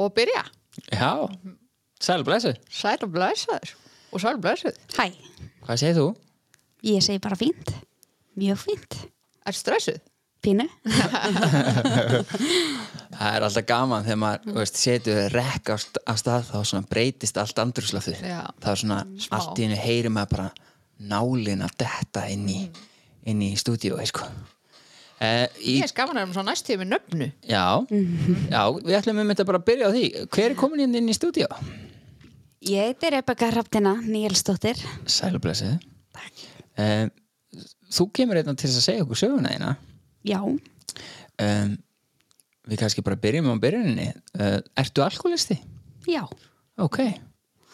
og byrja. Já, sæl og blessu. Sæl og blæsaður. Og sæl og blæsaður. Hæ, Hvað segir þú? ég segi bara fínt. Mjög fínt. Er stressuð? Pínu. Það er alltaf gaman þegar maður þú veist, setur rekk á, st á stað þá svona breytist allt andrúslafið. Já. Það er svona, Smá. allt í hennu heyrir maður bara nálin að detta inn í, inn í stúdíói, sko. Uh, í, Ég er skaman að um svo næst tíu með nöfnu. já, já, við ætlum um þetta bara að byrja á því. Hver er komin inn inn í stúdíó? Ég heiti Rebecca Hraftina Níelsdóttir. Sæl og blessið. Uh, þú kemur einna til að segja okkur söguna þína. Já, um, við kannski bara byrjum á byrjuninni uh, Ertu alkoholisti? já, Ok,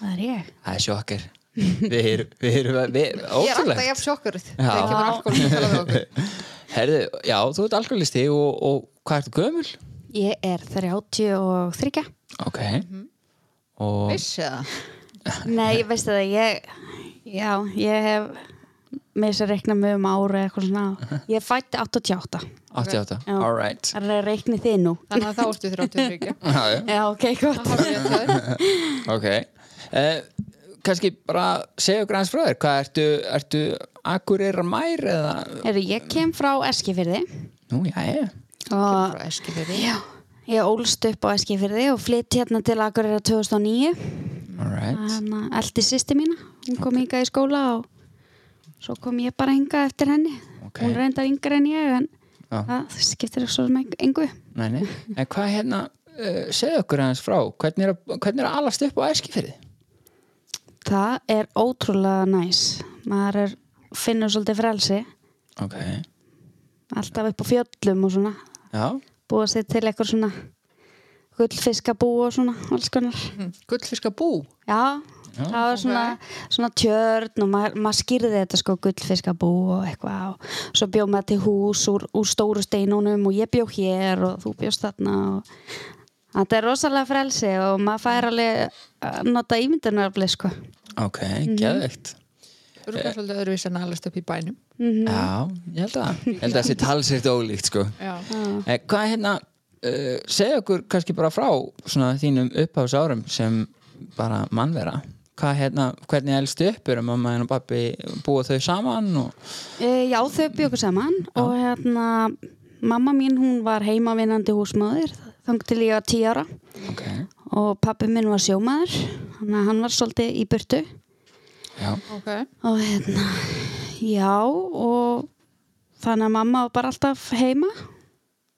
það er ég. það er sjokkar Við erum, við erum, við, Ég er alltaf jafn sjokkuruð. Þegar kemur alkohol að tala við okkur. Herðu, já, þú ert alkoholisti og, og hvað ertu gömul? Ég er 33. Ok og, Vissi það? Nei, veistu það, ég, já, ég hef með þess að reikna mig um ára eitthvað svona. Ég fætti 88. 88, Já. alright Það er að reikni þið nú. Þannig að þá ertu 33. Já, já, Já, ok, gott. Ég það. ok uh, Kannski bara segja okkur aðeins frá þér Hvað ertu, ertu akkurir mær eða Heru, ég kem frá Eskifyrði Nú, já, já og Frá Eskifirði. já, ég ólst upp á Eskifyrði og flytt hérna til Akureyra 2009. Alright, Þannig að eldi sýsti mína, hún kom hingað í skóla og svo kom ég bara hingað eftir henni. Ok. Hún reyndar yngri en ég en Já. það skiptir svo sem engu. nei, nei En hvað hérna, uh, segja okkur aðeins frá Hvernig er, hvernig er að alast upp á Eskifirði? Það er ótrúlega næs. Maður er, finnur svolítið frelsi, Ok, alltaf upp á fjöllum og svona. já, Búa sér til eitthvað svona gullfiskabú og svona, alls konar. Hm, Gullfiska bú. Já, það var svona, svona tjörn og maður mað skýrði þetta sko gullfiskabú og eitthvað og svo bjóð maður til hús úr, úr stóru steinunum og ég bjóð hér og þú bjóðst þarna og þetta er rosalega frelsi og maður fær alveg að nota ímyndunarfli sko. ok, Mhm. geðveikt. Örgulega svolítið öðruvísi en alveg upp í bænum. Já, ég held að Ég held að það sé talsett ólíkt sko. Já. eh, Hvað er hérna uh, segja okkur kannski bara frá svona þínum uppháðs árum sem bara mannvera. Hvað hérna, hvernig elstu upp eru mamma en pappi búa þau saman og E, já, þau bjóku saman og hérna mamma mín hún var heimavinnandi húsmaður þang til ég var tí ára. Ok, og pappi minn var sjómaður þannig að hann var svolítið í burtu. Já, Ok. og hérna já og þannig að mamma var bara alltaf heima.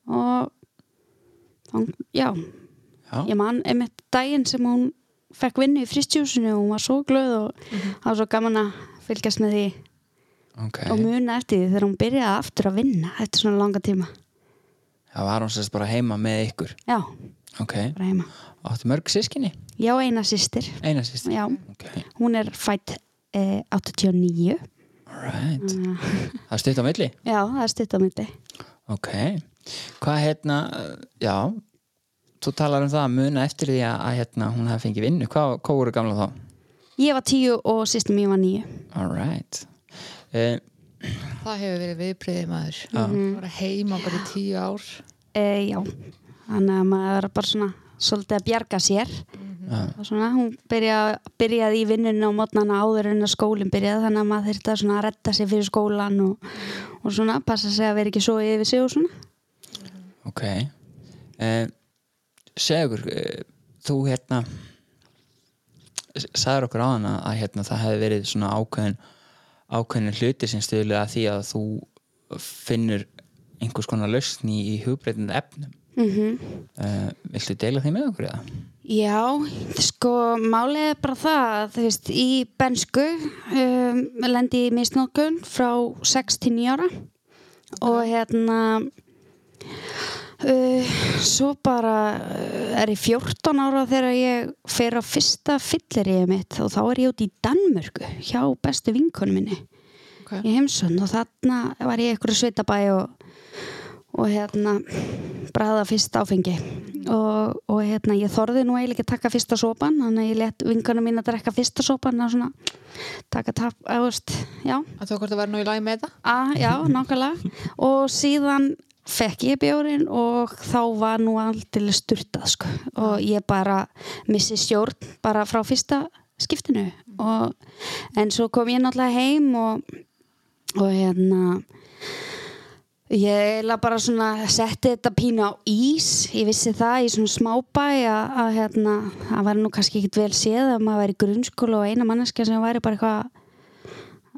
Og þann, já, já, ég man einmitt daginn sem hún fekk vinnu í fristjúsinu og hún var svo glöð og það var svo gaman að fylgjast með því ok. og muna eftir því þegar hún byrjaði aftur að vinna eftir svona langa tíma Það var hún sérst bara heima með ykkur? Já, Ok, bara heima. Áttu mörg sískinni? já, eina sýstir Eina sískinni? já, Ok, hún er fætt eh, 89 alright. Mm. Það er stutt á milli? já, það er stutt á myndi Ok, hvað hérna, já, þú talar um það að muna eftir því að, hérna, hún hafi fengið vinnu, hvað, hvað voru gamla þá? ég var 10 og sýstir mín var 9 Alright, uh, Það hefur verið viðbriðið maður. Var heima bara í tíu ár. e, já, þannig að maður er bara svona svolítið að bjarga sér. Og svona, hún byrja, byrjaði í vinnunni á mótnana áður en að skólinn byrjaði þannig að maður þurfti að svona redda sig fyrir skólan og, og svona, passa sig að vera ekki svo yfir sig og svona. Ok, segja okkur, uh, þú hérna, sagður okkur á hana að hérna, það hefði verið svona ákveðin, ákveðin hluti sem stuðlega að því að þú finnur einhvers konar lausn í, hugbreytandi efnum. mm Uh, viltu deila því með okkur eða? Já, sko, málið er bara það að þú veist, í bensku um, lendi í misnókun frá 6 til 9 ára og hérna svo bara uh, er ég 14 ára þegar ég fer á fyrsta fylliríði mitt og þá er ég út í Danmörku hjá bestu vinkonum minni Ok. í heimsund og þarna var ég ykkur sveitabæ og og hérna bræða fyrst áfengi og, og hérna ég þorði nú eiginlega ekki að taka fyrsta sopan þannig að ég let vinkana mín að drekka fyrsta sopan og svona taka tap, eða veist, já Að þú hvort það var nú í lagi með það? að, já, nákvæmlega og síðan fekk ég bjórin og þá var nú alltaf sturtað sko. Og ég bara missi stjórn bara frá fyrsta skiptinu. Og, en svo kom ég náttúrulega heim og, og hérna ég eiginlega bara svona setti þetta pínu á ís. Ég vissi það í svona smábæ að, að hérna, það væri nú kannski ekkit vel séð að maður væri grunnskóla og eina manneska sem væri bara eitthvað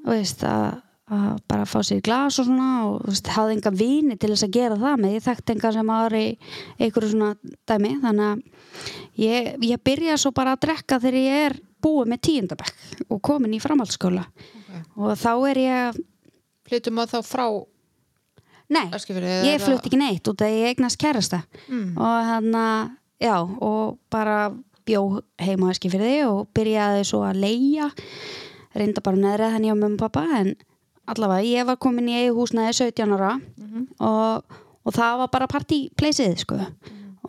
veist að að bara fá sér glas og svona og þú veist, hafði enga vini til þess að gera það með ég þekkti enga sem aðri einhverju svona dæmi þannig að ég, ég byrja svo bara að drekka þegar ég er búið með tíundabekk og komin í framhaldsskóla Ok. og þá er ég Flyttum að þá frá nei, ég flutt ekki neitt út að ég eignast kærasta Mm. og hann að, já, og bara bjó heima á Eskifirði og byrjaði svo að leia reynda bara neðrið henni á mömmu og pappa en allavega, ég var komin í eigi húsnaði 17 ára og, og það var bara partypleysið sko.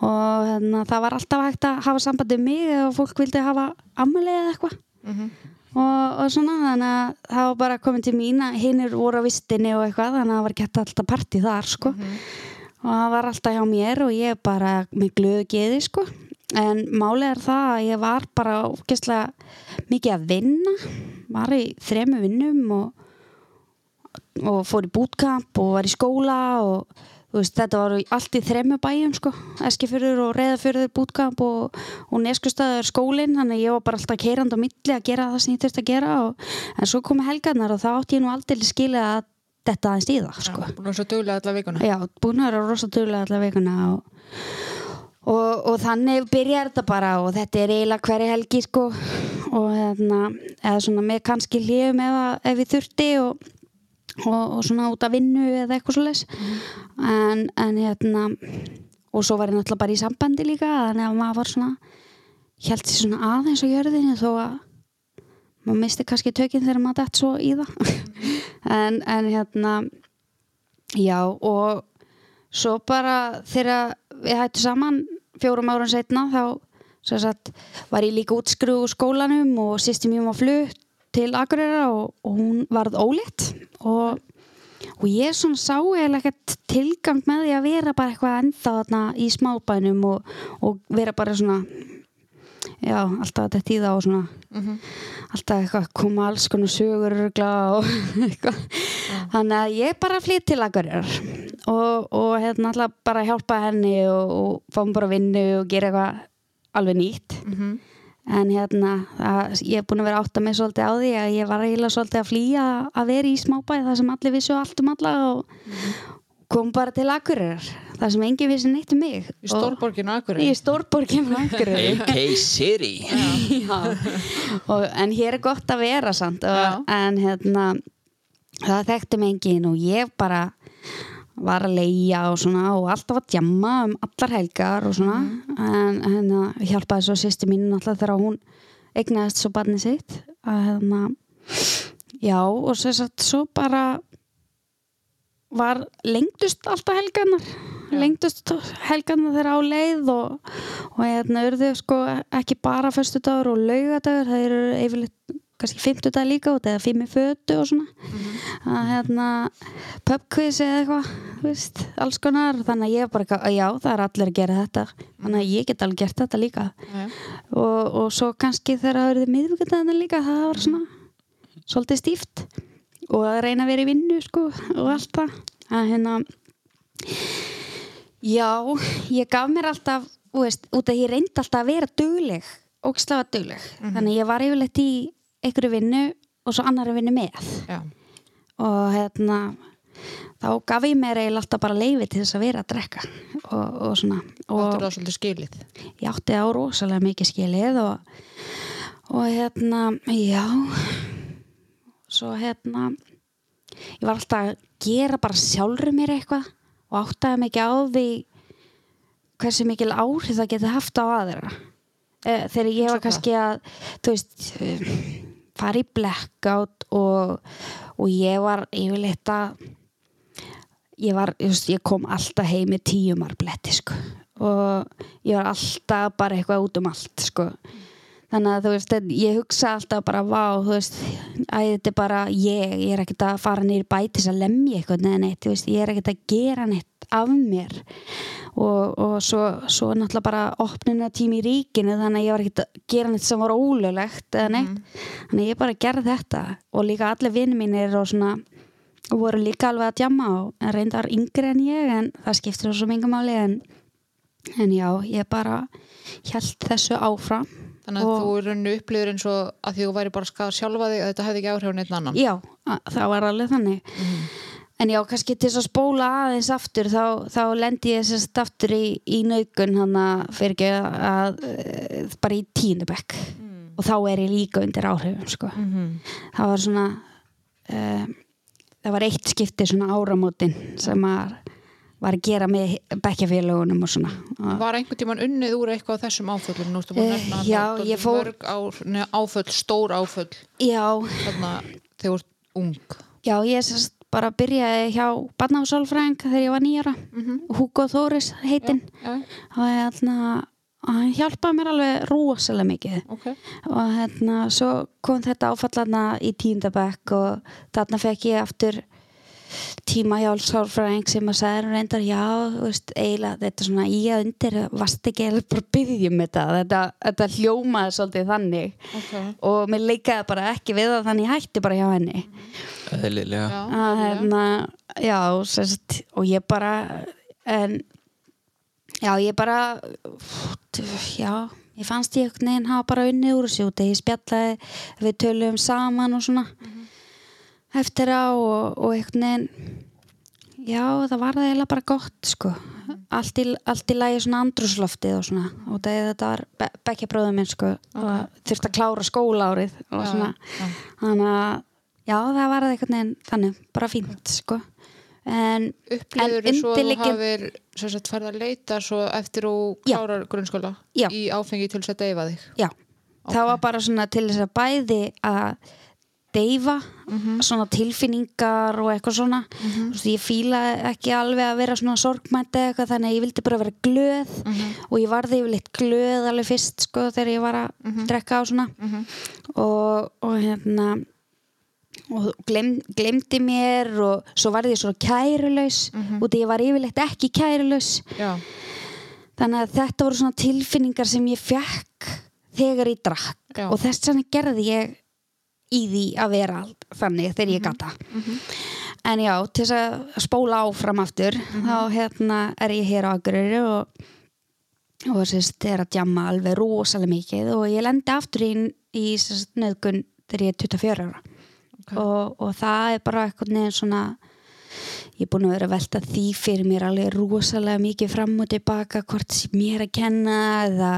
Og hérna, það var alltaf hægt að hafa sambandi um mig og fólk vildi hafa ammali eða eitthvað. Mhm. og, og svona þannig að það var bara komin til mín að hinnir voru á vistinni og eitthvað þannig að það var gett alltaf party þar sko. Og það var alltaf hjá mér og ég bara með glöðu geði sko. En málið er það að ég var bara ógeðslega mikið að vinna var í þremu vinnum og, og fór í bootcamp og var í skóla og veist, þetta var allt í þremu bæjum sko, Eskifjörður og Reyðafjörður bootcamp og, og Neskustæður skólinn, þannig að ég var bara alltaf keirand á milli að gera það sem ég þurfti að gera og, en svo komu helgarnar og þá átti ég nú aldrei skilja að þetta aðeins í það sko. Já, búin að svo duglega alla vikuna. Já, búin að vera rosa duglega allar vikuna og, og, og þannig byrjar þetta bara og þetta er eiginlega hverja helgi sko. Og hérna, eða svona með kannski hljöfum ef, ef ég þurfti og, og, og svona út að vinnu eða eitthvað svo leis en, en hérna og svo var ég náttúrulega bara í sambandi líka þannig að maður var svona held sér svona aðeins á jörðinni þó að maður misti kannski tökinn þegar maður dætt svo í það. En, en hérna já og svo bara þegar við hættum saman fjórum árum setna þá sagt, var ég líka útskruð úr skólanum og sýsti mjög var flutt til Akureyra og, og hún varð ólétt og, og ég svona sá eiginlega ekkert tilgang með því að vera bara eitthvað ennþá þarna í smábænum og, og vera bara svona já, alltaf þetta í það og svona Mhm. alltaf eitthvað koma alls konar sögur og eitthvað þannig að ég bara flýtt til Akureyrar og, og hérna alltaf bara hjálpa henni og, og fá mér bara vinnu og gera eitthvað alveg nýtt Mhm. En hérna það, ég er búin að vera átt að mig svolítið á því að ég var eiginlega svolítið að flýja að vera í smábæði þar sem allir vissu allt um alla og kom bara til Akureyrar þar sem enginn vissi neitt um mig. Í stórborginu Akureyri. Í stórborginu Akureyri. AK City. En hér er gott að vera samt og, en hérna það þekkti mig engin og ég bara var að leia og svona og alltaf að djamma um allar helgar og svona. En hérna hjálpaði svo sýsti mín alltaf þegar hún eignaðist svo barni sitt. Að hérna já og svo, satt, svo bara var lengdust alltaf helgarnar. Já. lengdust helgarnar þeirra á leið og, og hérna urðu sko ekki bara föstudagur og laugadagur það eru yfirleitt kannski fimmtudag líka út eða fimm í fötu og svona. Að hérna pubquiz eða eitthvað veist, alls konar. Þannig að ég bara, eitthvað, já það er allir að gera þetta. Þannig að ég get alveg gert þetta líka. Já. og, og svo kannski þegar það verður miðvíkundagina líka það var svona svolítið stíft og að reyna að vera í vinnu sko og allt það. Að hérna já, ég gaf mér alltaf veist, út að ég reyndi alltaf að vera dugleg ógslafa dugleg. Þannig að ég var yfirleitt í einhverju vinnu og svo annari vinnu með. Já. og hérna þá gaf ég mér eiginlega alltaf bara leifi til þess að vera að drekka og, og svona. Og, Áttur það svolítið skilið? Ég átti á rosalega mikið skilið og, og hérna já. Svo hérna ég var alltaf að gera bara sjálfur mér eitthvað og áttaði mikið á því hversu mikil áhrif það geti haft á aðra. Eh, þegar ég var kannski að þú veist fara í blackout og, og ég var yfirleitt að ég var, ég, kom alltaf heim með tíumarbletti sko. Og ég var alltaf bara eitthvað út um allt sko þannig að þú veist, ég hugsa alltaf bara vá, þú veist, að þetta er bara ég, ég er ekkert að fara nýri bætis að lemja eitthvað neða neitt, þú veist, ég er ekkert að gera neitt af mér. Og, og svo, svo náttúrulega bara opnuna tími í ríkinu þannig að ég var ekkert að gera neitt sem var ólöglegt eða neitt, þannig að ég bara gerði þetta. Og líka allir vinn mínir og svona voru líka alveg að djama og en reyndar yngri en ég en það skiptir svo mingum máli en, en já, ég bara held þessu áfram Þannig að Og- þú er rauninu upplifur eins og að því þú væri bara að skada sjálfa þig að þetta hefði ekki áhrif á neitt annan. Já, að- það var alveg þannig. En já, kannski til þess að spóla aðeins aftur þá, þá lendi ég sérst aftur í, í naugun hann að fyrir ekki að e, bara í tíundabekk og þá er ég líka undir áhrifum sko. það var svona e, það var eitt skipti svona áramótin sem að var að gera með bekkjafélagunum og svona. Var einhvern tímann unnið úr eitthvað þessum áföllum? Nú ertu búin að Eh, nefna já, ég fór- mörg áföll, stór áföll. Já, þarna þegar þú ert ung. já, ég sérst bara byrjaði hjá barnáfsálfræðing þegar ég var nýjara Hugo Þóris heitinn. Já, og hérna og hann hjálpaði mér alveg rosalega mikið. Ok. og hérna svo kom þetta áfallarna í tíundabæk og þarna fekk ég aftur tíma hjálpsálfræðing sem að sagði reyndar já, veist, eiginlega þetta svona í að undir varst ekki eða bara byggjum þetta, þetta, þetta hljómaði svolítið þannig. Ok. og mér leikaði bara ekki við það þannig hætti bara hjá henni. Að hérna, já, sérst, og ég bara en já, ég bara já, ég fannst ég einhvern veginn hafa bara unnið úr þessu út ég spjallaði, við töluðum saman og svona eftir á og, og einhvern veginn já, það var það eiginlega bara gott sko, allt í, allt í lagi svona andrúsloftið og svona og þetta var be bekkja bróðum minn sko og þurfti að klára skólaárið og Já, svona já. þannig að já, það var það einhvern veginn þannig, bara fínt sko en, svo að þú hafir sem sagt farið að leita svo eftir þú Já. klárar grunnskóla Já. í áfengi til þess að deyfa þig. já, það var bara svona til þess að bæði að deyfa svona tilfinningar og eitthvað svona. Þú veist, ég fílaði ekki alveg að vera svona sorgmænt eða eitthvað þannig að ég vildi bara vera glöð. Og ég varði yfirleitt glöð alveg fyrst sko þegar ég var að drekka á svona. Og, og hérna og gleym, glemdi mér og svo varði ég svona kærulaus. Og því ég var yfirleitt ekki kærulaus. Já, þannig að þetta voru svona tilfinningar sem ég fekk þegar ég drakk. Já. og þess vegna gerði ég í því að vera þannig þegar Mhm. ég gata en já, til þess að spóla áfram aftur Mhm. þá hérna er ég hér á Akureyri og og sérst er að djamma alveg rosalega mikið og ég lendi aftur í, í sérst nöðgun þegar ég er 24 ára og, og það er bara eitthvað neginn svona ég er búin að vera að velta því fyrir mér alveg rosalega mikið fram og tilbaka hvort mér að kenna eða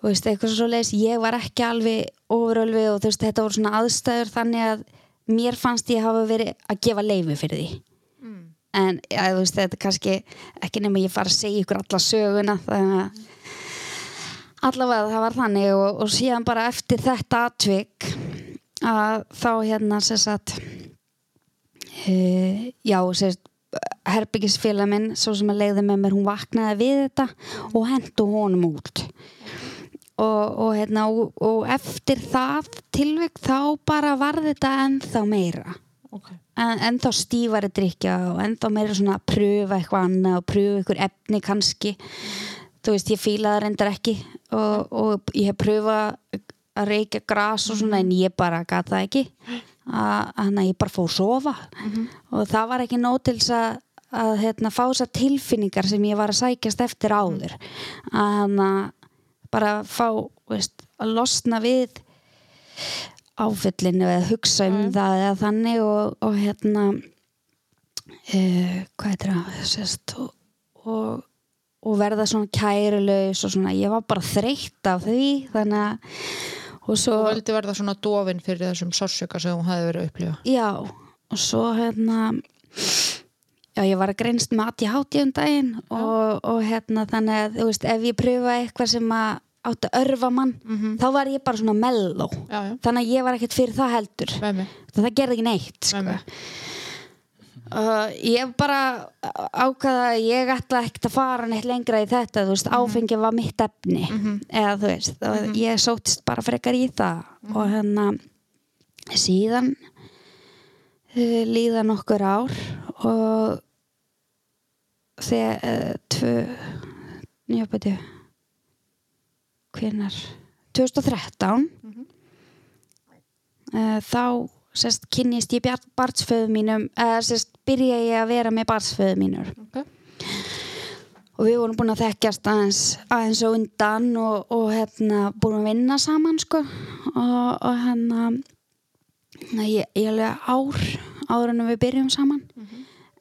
þú veist, eitthvað svo leis ég var ekki alveg ofurölvi og þú veist, þetta voru svona aðstæður þannig að mér fannst ég hafa verið að gefa leifi fyrir því. En ja, þú veist, þetta er kannski ekki nema ég fara að segja ykkur alla söguna þannig að allavega það var þannig og, og síðan bara eftir þetta atvik að þá hérna sem sagt uh, já sem sagt herbyggisfélag minn svo sem að leiði með mér, hún vaknaði við þetta og hendu honum út og, og hérna og, og eftir það tilvik þá bara var þetta ennþá meira. Ok. en, ennþá stífari drikja og ennþá meira svona að pröfa eitthvað annað og pröfa eitthvað efni kannski. Þú veist, ég fíla það reyndar ekki og, og ég hef pröfað að reykja gras og svona en ég bara gata það ekki. Þannig að ég bara fór að sofa. Og það var ekki nóg til þess að, að hérna, fá þessar tilfinningar sem ég var að sækjast eftir áður. Að bara fá veist, að losna við áfyllinu eða hugsa um það eða þannig og, og hérna uh, hvað heitir það sérst, og, og, og verða svona kærulaus og svona, ég var bara þreytt af því þannig að og svo, Þú vildi verða svona dofin fyrir þessum sársöka sem hún hefði verið að upplifa. já og svo hérna já ég var að greinst með ADHD um daginn og, og hérna þannig að veist ef ég pröfa eitthvað sem að átti að örfa mann þá var ég bara svona já, þannig að ég var ekkert fyrir það heldur. Mig. það gerði ekki neitt sko. Uh, ég bara ákvaða að ég ætla ekkert að fara neitt lengra í þetta þú veist, áfengi var mitt efni. Eða þú veist, mm -hmm. ég sótist bara frekar í það. Og hérna síðan uh, líða nokkur ár og þegar uh, tvö já beti hvenar 2013 uh, þá sérst kynnist ég barnsföðu mínum eða sérst byrja ég að vera með barnsföðu mínur. Ok. og við vorum búin að þekkjast aðeins, aðeins og undan og, og hérna búin að vinna saman sko. Og, og hérna na, ég, ég alveg ár áður en við byrjum saman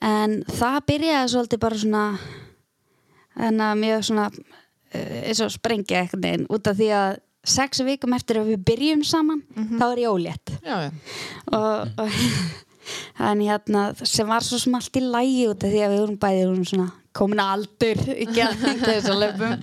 en það byrjaði svolítið bara svona hérna mjög svona uh, eins og sprengja eitthvað neginn út af því að sex vikum eftir að við byrjum saman þá er ég ólétt Já, já. og, og en hérna sem var svo smalt í lægi út af því að við vorum bæði vorum svona komin að aldur ekki að þess að löpum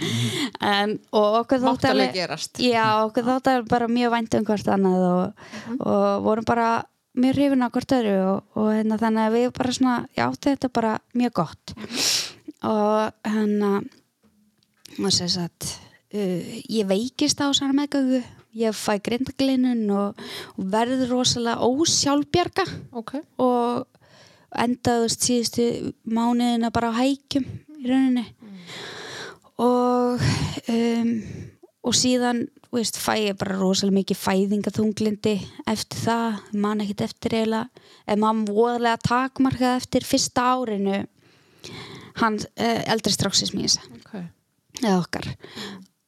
en og okkur alveg gerast. já okkur þótti alveg bara mjög vænt um hvort annað og, og vorum bara mjög hrifin á hvort öðru og, og hérna þannig að við bara svona já þetta er bara mjög gott. Og hérna og sem sagt uh, ég veikist á svona meðgöngu. Ég fæ grindaglinun og, og verður rosalega ósjálfbjarga. Ok. og endaðust síðustu mánuðina bara á hækjum í rauninni. Og um, og síðan veist, fæ ég bara rosalega mikið fæðingaþunglindi eftir það, ég man ekkert eftir eiginlega, en maður voðalega takmarkað eftir fyrsta árinu hann uh, eldri stráksins míns Ok. eða okkar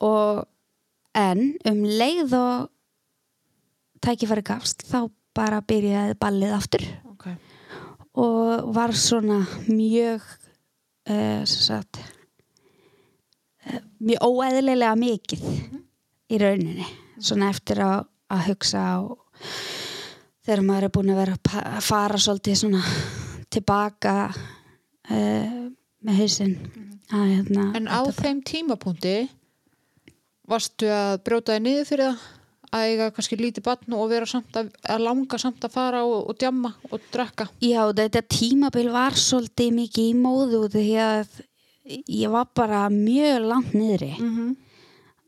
og en um leið og tækifæri gafst þá bara byrjaði ballið aftur Ok. og var svona mjög uh, sagt, uh, mjög óeðlilega mikið í rauninni. Svona eftir að, að hugsa og þegar maður er búin að vera að fara svolítið svona tilbaka uh, með hausinn. Að hérna En á þeim tímapunkti varstu að brjóta þig niður fyrir það? Að eiga kannski lítið batn og vera samt að, að langa samt að fara og, og djamma og drekka? Já, þetta tímabil var svolítið mikið í móðu því að ég var bara mjög langt niðri. -hmm.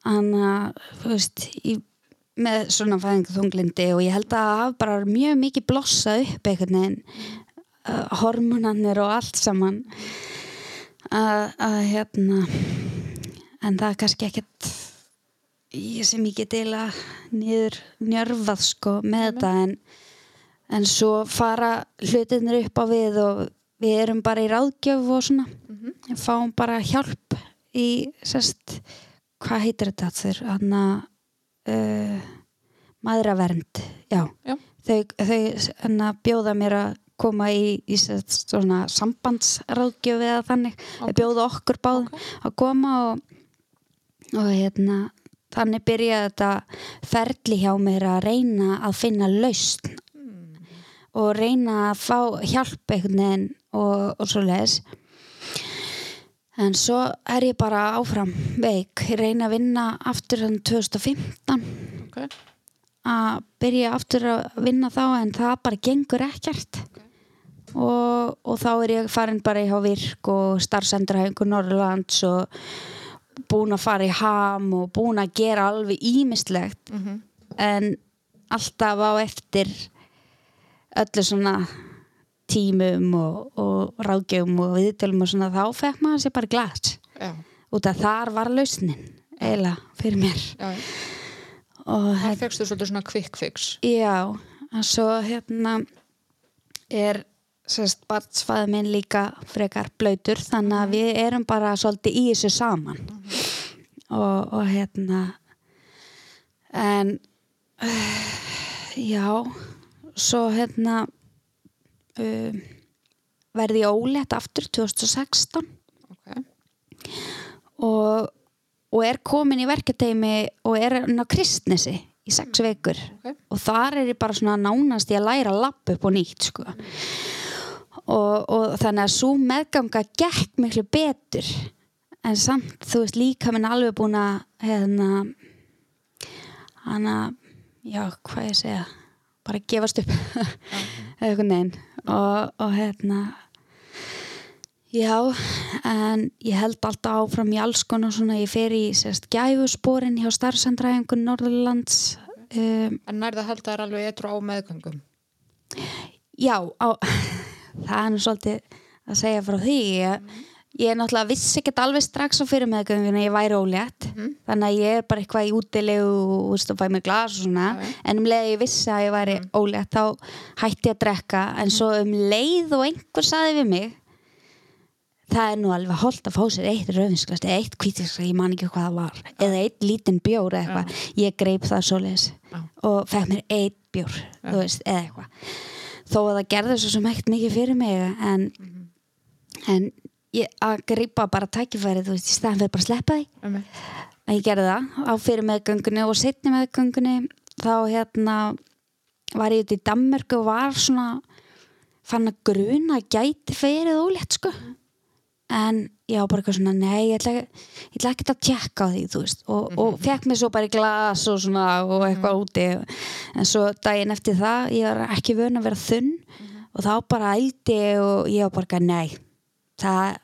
þannig að, þú veist í, með svona fæðingaþunglindi og ég held að það bara mjög mikið blossað upp einhvern veginn uh, hormonannir og allt saman. Að, að hérna en það er kannski ekkert ég sem ég get eiginlega niður njörfað sko með þetta en, en svo fara hlutinir upp á við og við erum bara í ráðgjöf og svona. Fáum bara hjálp í sest, hvað heitir þetta þeir hann að uh, maðuravernd. Já, Já. þau, þau hann að bjóða mér að koma í, í sest, svona sambandsráðgjöf eða þannig, þau bjóða okkur báð að koma og, og hérna þannig byrjaði þetta ferli hjá mér að reyna að finna lausn og reyna að fá hjálp einhvern veginn og, og svo leis en svo er ég bara áfram veik, ég reyna að vinna aftur hann 2015 Ok. að byrja aftur að vinna þá en það bara gengur ekkert. Og, og þá er ég farin bara í hjá virk og starfsendurhæfingu Norrlands og búin að fara í ham og búin að gera alveg ímislegt Mhm. en alltaf á eftir öllu svona tímum og, og ráðgjöfum og viðtölum og svona þá fekk maður sér bara glas Já, út að þar var lausnin eiginlega fyrir mér. Já. og Það fegstu svolítið svona quick fix. Já, en svo hérna er sérst barnsfæði minn líka frekar blöytur þannig að við erum bara svolítið í þessu saman. Og, og hérna en uh, já svo hérna uh, verði ég ólétt aftur 2016 Ok. og, og er komin í verketeimi og er hann á kristnesi í sex vekur Ok. og þar er ég bara svona nánast ég að læra að lappa upp og nýtt sko. og, og þannig að svo meðganga gekk miklu betur en samt þú veist líka minn alveg búin að hérna hana, já hvað ég segja bara gefast upp. Eitthvað neginn og, og hérna já en ég held alltaf áfram í alls konar svona, ég fer í sérst gæfusporin hjá starfsendræðingun Norðurlands um, En nærða held að það er alveg etru á meðgöngum? Já, á, það er nú svolítið að segja frá því ég, ég er náttúrulega vissi ekkert alveg strax á fyrir meðgönguna ég væri ólétt. Þannig að ég er bara eitthvað í útilegu og fæ mig glas og svona. Já. en um leið ég vissi að ég væri ólétt þá hætti ég að drekka. En svo um leið og einhver saði við mig það er nú alveg holdt að fá sér eitt rauðinsklast eða eitt kvítiskast, ég man ekki hvað það var eða eitt lítinn bjór eða eitthvað. Ég greip það svoleiðis Já. og fekk mér eitt bjór veist, eða eitthvað. Þó að það gerði svo ekkert mikið fyrir mig en, en ég, að greipa bara tækifæri þú veist, í staðan fyrir bara að sleppa því. Um, að ég gerði það á fyrir meðgöngunni og setni meðgöngunni þá hérna var ég út í Danmörku og var svona fann að gruna gæti ferið ólétt sko. En ég á bara eitthvað svona nei, ég ætla, ég ætla ekki að tjekka á því þú veist. Og, og fekk mér svo bara í glas og svona og eitthvað úti. En svo daginn eftir það ég var ekki vön að vera þunn og þá bara ældi og ég var bara nei það,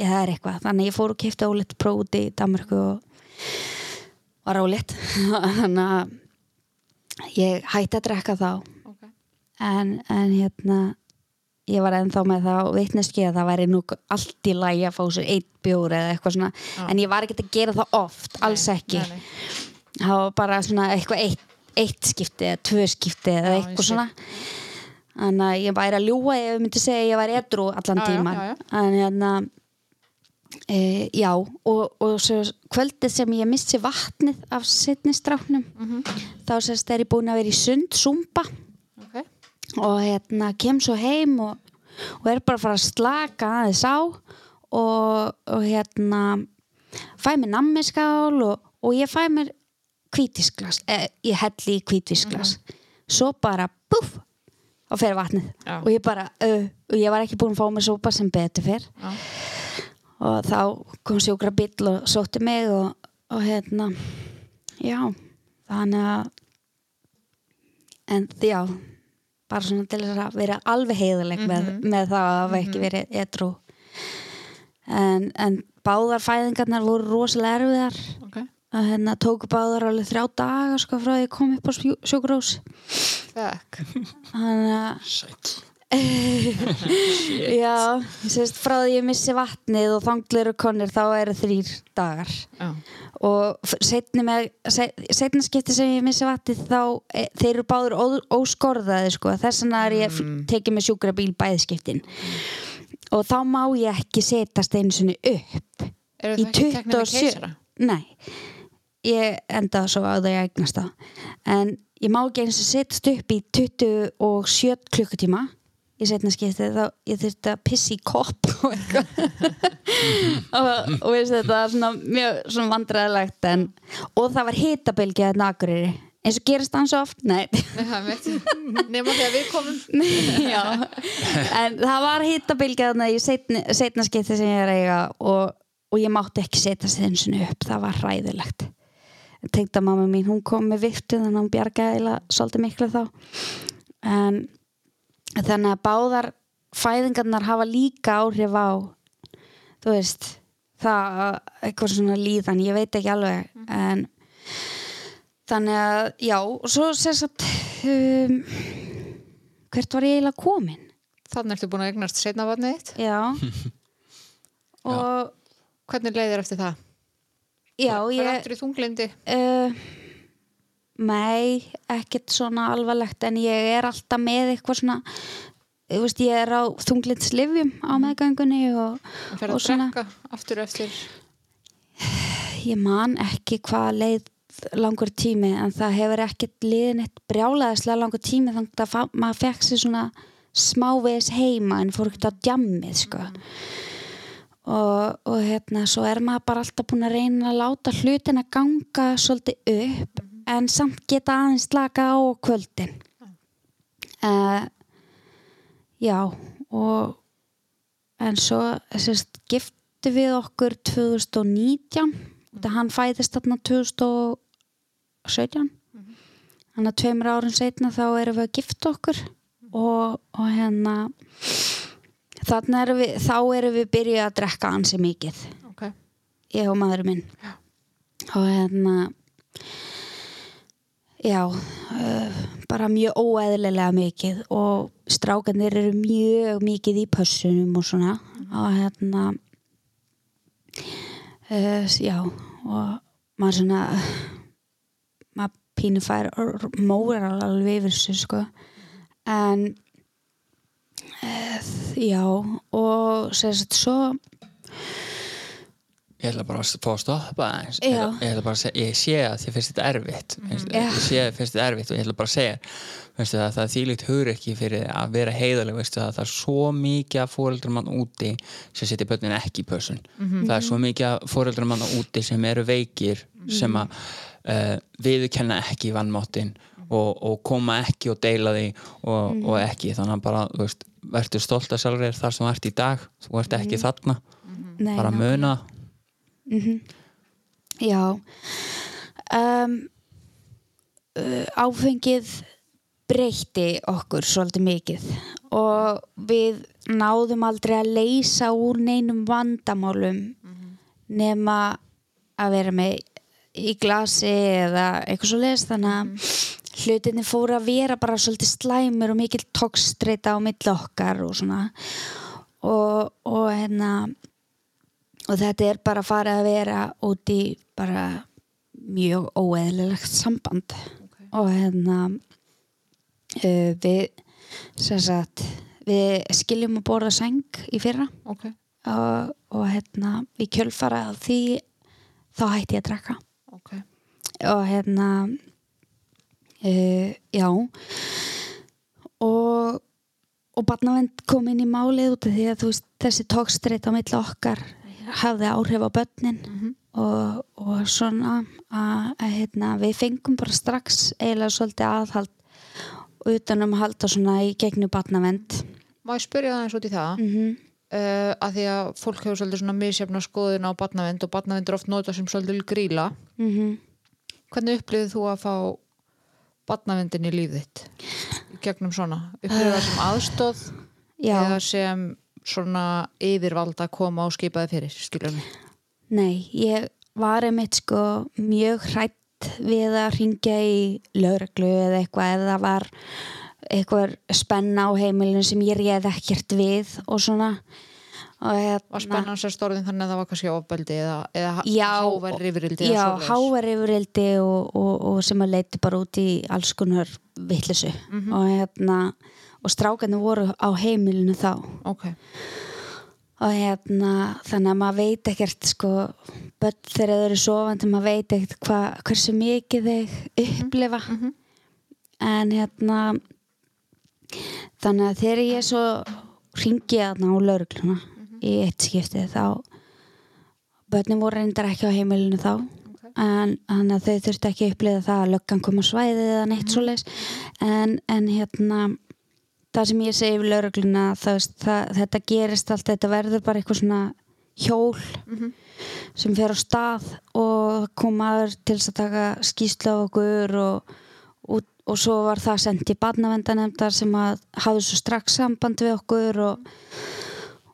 ég, það er eitthvað. Þannig ég fór og kefti ólétt próf út í Danmörku og var ólétt. Þannig að ég hætti að drekka þá. Okay. en, en hérna ég var ennþá með það og vitneski að það væri nú allt í lagi að fá sér eitt bjór eða eitthvað svona. Já. en ég var ekki að gera það oft, alls Nei, ekki. nei, nei. það var bara svona eitthvað eitt, eitt skipti eða tvö skipti eða eitthvað svona þannig að ég væri að ljúga ef ég myndi segja að ég var edru allan tíman en hérna e, já og, og svo kvöldið sem ég missi vatnið af setni stráknum Mhm. þá sérst er ég búin að vera í sund, zumba. Okay. og hérna kem svo heim og, og er bara að fara að slaka aðeins á. Og, og hérna fæ mér nammiskál og, og ég fæ mér kvítisglas, eh, ég helli í kvítisglas svo bara búf og fer vatnið. Já. og ég bara, uh, og ég var ekki búin að fá mér sopa sem betur fyrr og þá kom sjúkra bill og sótti mig og, og hérna já, þannig að en já bara svona til þess að vera alveg heiðaleg með, með það að hafa ekki verið edru en, en báðar fæðingarnar voru rosalega erfiðar. Okay. Að hérna tóku báðar alveg þrjá daga sko frá því að ég kom upp á sjúkrós Fekk. þannig að Sætt já, ég sést frá því ég missi vatnið og þanglir og konir þá eru þrýr dagar Já. og setni, með, setna skipti sem ég missi vatnið þá e, þeir eru báður ó, óskorðaði sko. þess vegna er ég mm. tekið með sjúkrabíl bæðskiptin og þá má ég ekki setast einu sinni upp Eru það ekki teknir með 27 keisara? nei ég endaði svo á það ég eignast það. En ég má ekki eins og setjast upp í 27 klukkutíma í setna skipti þá ég þurfti að pissi í kopp og eitthvað. Og, og veist þetta var svona mjög svona vandræðilegt en, og það var hitabilgja þetta akureyri. Eins og gerist hann svo oft? Nei. Nema þegar við komum. já. En það var hitabilgja þarna í setna, skipti sem ég er að eiga og, og ég mátti ekki setja og upp. Það var hræðilegt tengda mamma mín, hún kom með viftu þannig að hún bjargaði eiginlega svolítið miklu þá. En þannig að báðar fæðingarnar hafa líka áhrif á þú veist það, eitthvað svona líðan ég veit ekki alveg en þannig að, já og svo sér satt um, hvert var ég eiginlega komin? Þannig ertu búin að eignast setna vatnið þitt. já. Og Hvernig leiðir eftir það? Já, Það er ég eftir í þunglindi. uh, Nei, ekkert svona alvarlegt en ég er alltaf með eitthvað svona þú veist, ég er á þunglindslifjum á meðgöngunni og Það fer Og að svona- drekka aftur eftir. ég man ekki hvað leið langur tími en það hefur ekkert liðin eitt brjálaðislega langur tími þannig að maður fekk sér svona smávegis heima en fór ekkert á djammið sko og, og hérna svo er maður bara alltaf búin að reyna að láta hlutin að ganga svolítið upp en samt geta aðeins slaka á kvöldin. Uh, já og en svo sérst, giftu við okkur 2019 þetta hann fæðist þarna 2017 þannig að tveimur árum setna þá erum við að gifta okkur og, og hérna þannig erum við þá erum við byrjuð að drekka ansi mikið. Ok, ég og maðurinn minn. Og hérna já uh, bara mjög óeðlilega mikið. Og strákanir eru mjög mikið í pössunum og svona. Og hérna uh, já og maður svona maður pínu fær mórar alveg yfir þessu sko. En uh, já og sérst svo Ég ætla bara að fá að stoppa aðeins. Ég ég ætla bara að segja, ég sé að þið finnst þetta erfitt. Finnst- Já. ég sé að þið finnst þetta erfitt og ég ætla bara að segja veistu, það, það er þýlíkt hugur ekki fyrir að vera heiðaleg veistu, það, það er svo mikið af fóreldrum mann úti sem setja börnin ekki í pössun það er svo mikið af fóreldrum mann úti sem eru veikir sem að uh, viðurkenna ekki vannmáttin og, og koma ekki og deila því og, og ekki. Þannig að bara þú veist, verður stolt að sjálfur þér þar sem þú ert í dag. Þú ert ekki þarna. Nei, bara muna. Já. Um, uh, Áfengið breytti okkur svolítið mikið og við náðum aldrei að leysa úr neinum vandamálum nema að vera með í glasi eða eitthvað svo leist þannig að hlutinni fóru að vera bara svolítið slæmur og mikil tókstreita á milli okkar og svona. Og, og hérna og þetta er bara farið að vera út í bara mjög óeðlilegt samband. Og hérna uh, við sem sagt við skiljum að borða seng í fyrra. Ok, og, og hérna við kjölfara af því þá hætti ég að drekka. Ok. Og hérna uh, já. Og og barnavend kom inn í málið út af því að veist, þessi tókstreit á milli okkar hafði áhrif á börnin og, og svona að, hérna, við fengum bara strax eiginlega svolítið aðhald utanum að halda svona í gegnu barnavend Má ég spyrja það eins út í það? Mm -hmm. uh, að því að fólk hefur svolítið svona misjafna skoðun á barnavend og barnavend er oft notað sem svolítið gríla Mhm. Hvernig upplifið þú að fá barnavendin í líf þitt í gegnum svona? Upplifið það sem aðstóð Já. eða sem svona yfirvald að koma og skipaði fyrir, skilur mig? Nei, ég var einmitt sko mjög hrætt við að ringja í lögreglu eða eitthvað eða það var eitthvað spenna á heimilinu sem ég réð ekkert við og svona hérna, Var spennan sér stórðin þannig að það var kannski ofbeldi eða, eða yfirildi já, hávar yfirildi og, og, og sem að leiti bara út í alls konar vittlisu og hérna og strákarnir voru á heimilinu þá. Ok, og hérna þannig að maður veit ekkert sko börn þegar þau eru sofandi maður veit ekkert hva, hversu mikið þau upplifa. En hérna þannig að þegar ég svo ringi þarna á laurugluna í eitt skipti þá. Börnin voru reyndar ekki á heimilinu þá en þannig að þau þurfti ekki að upplifa það að löggan kom á svæðið eða neitt mm svoleiðis. En, en hérna það sem ég segi við laurugluna þetta gerist allt, þetta verður bara eitthvað svona hjól sem fer á stað og kom aður til að taka skýslu á okkur og, og, og svo var það sendt í barnavendanemndar sem hafði svo strax samband við okkur og,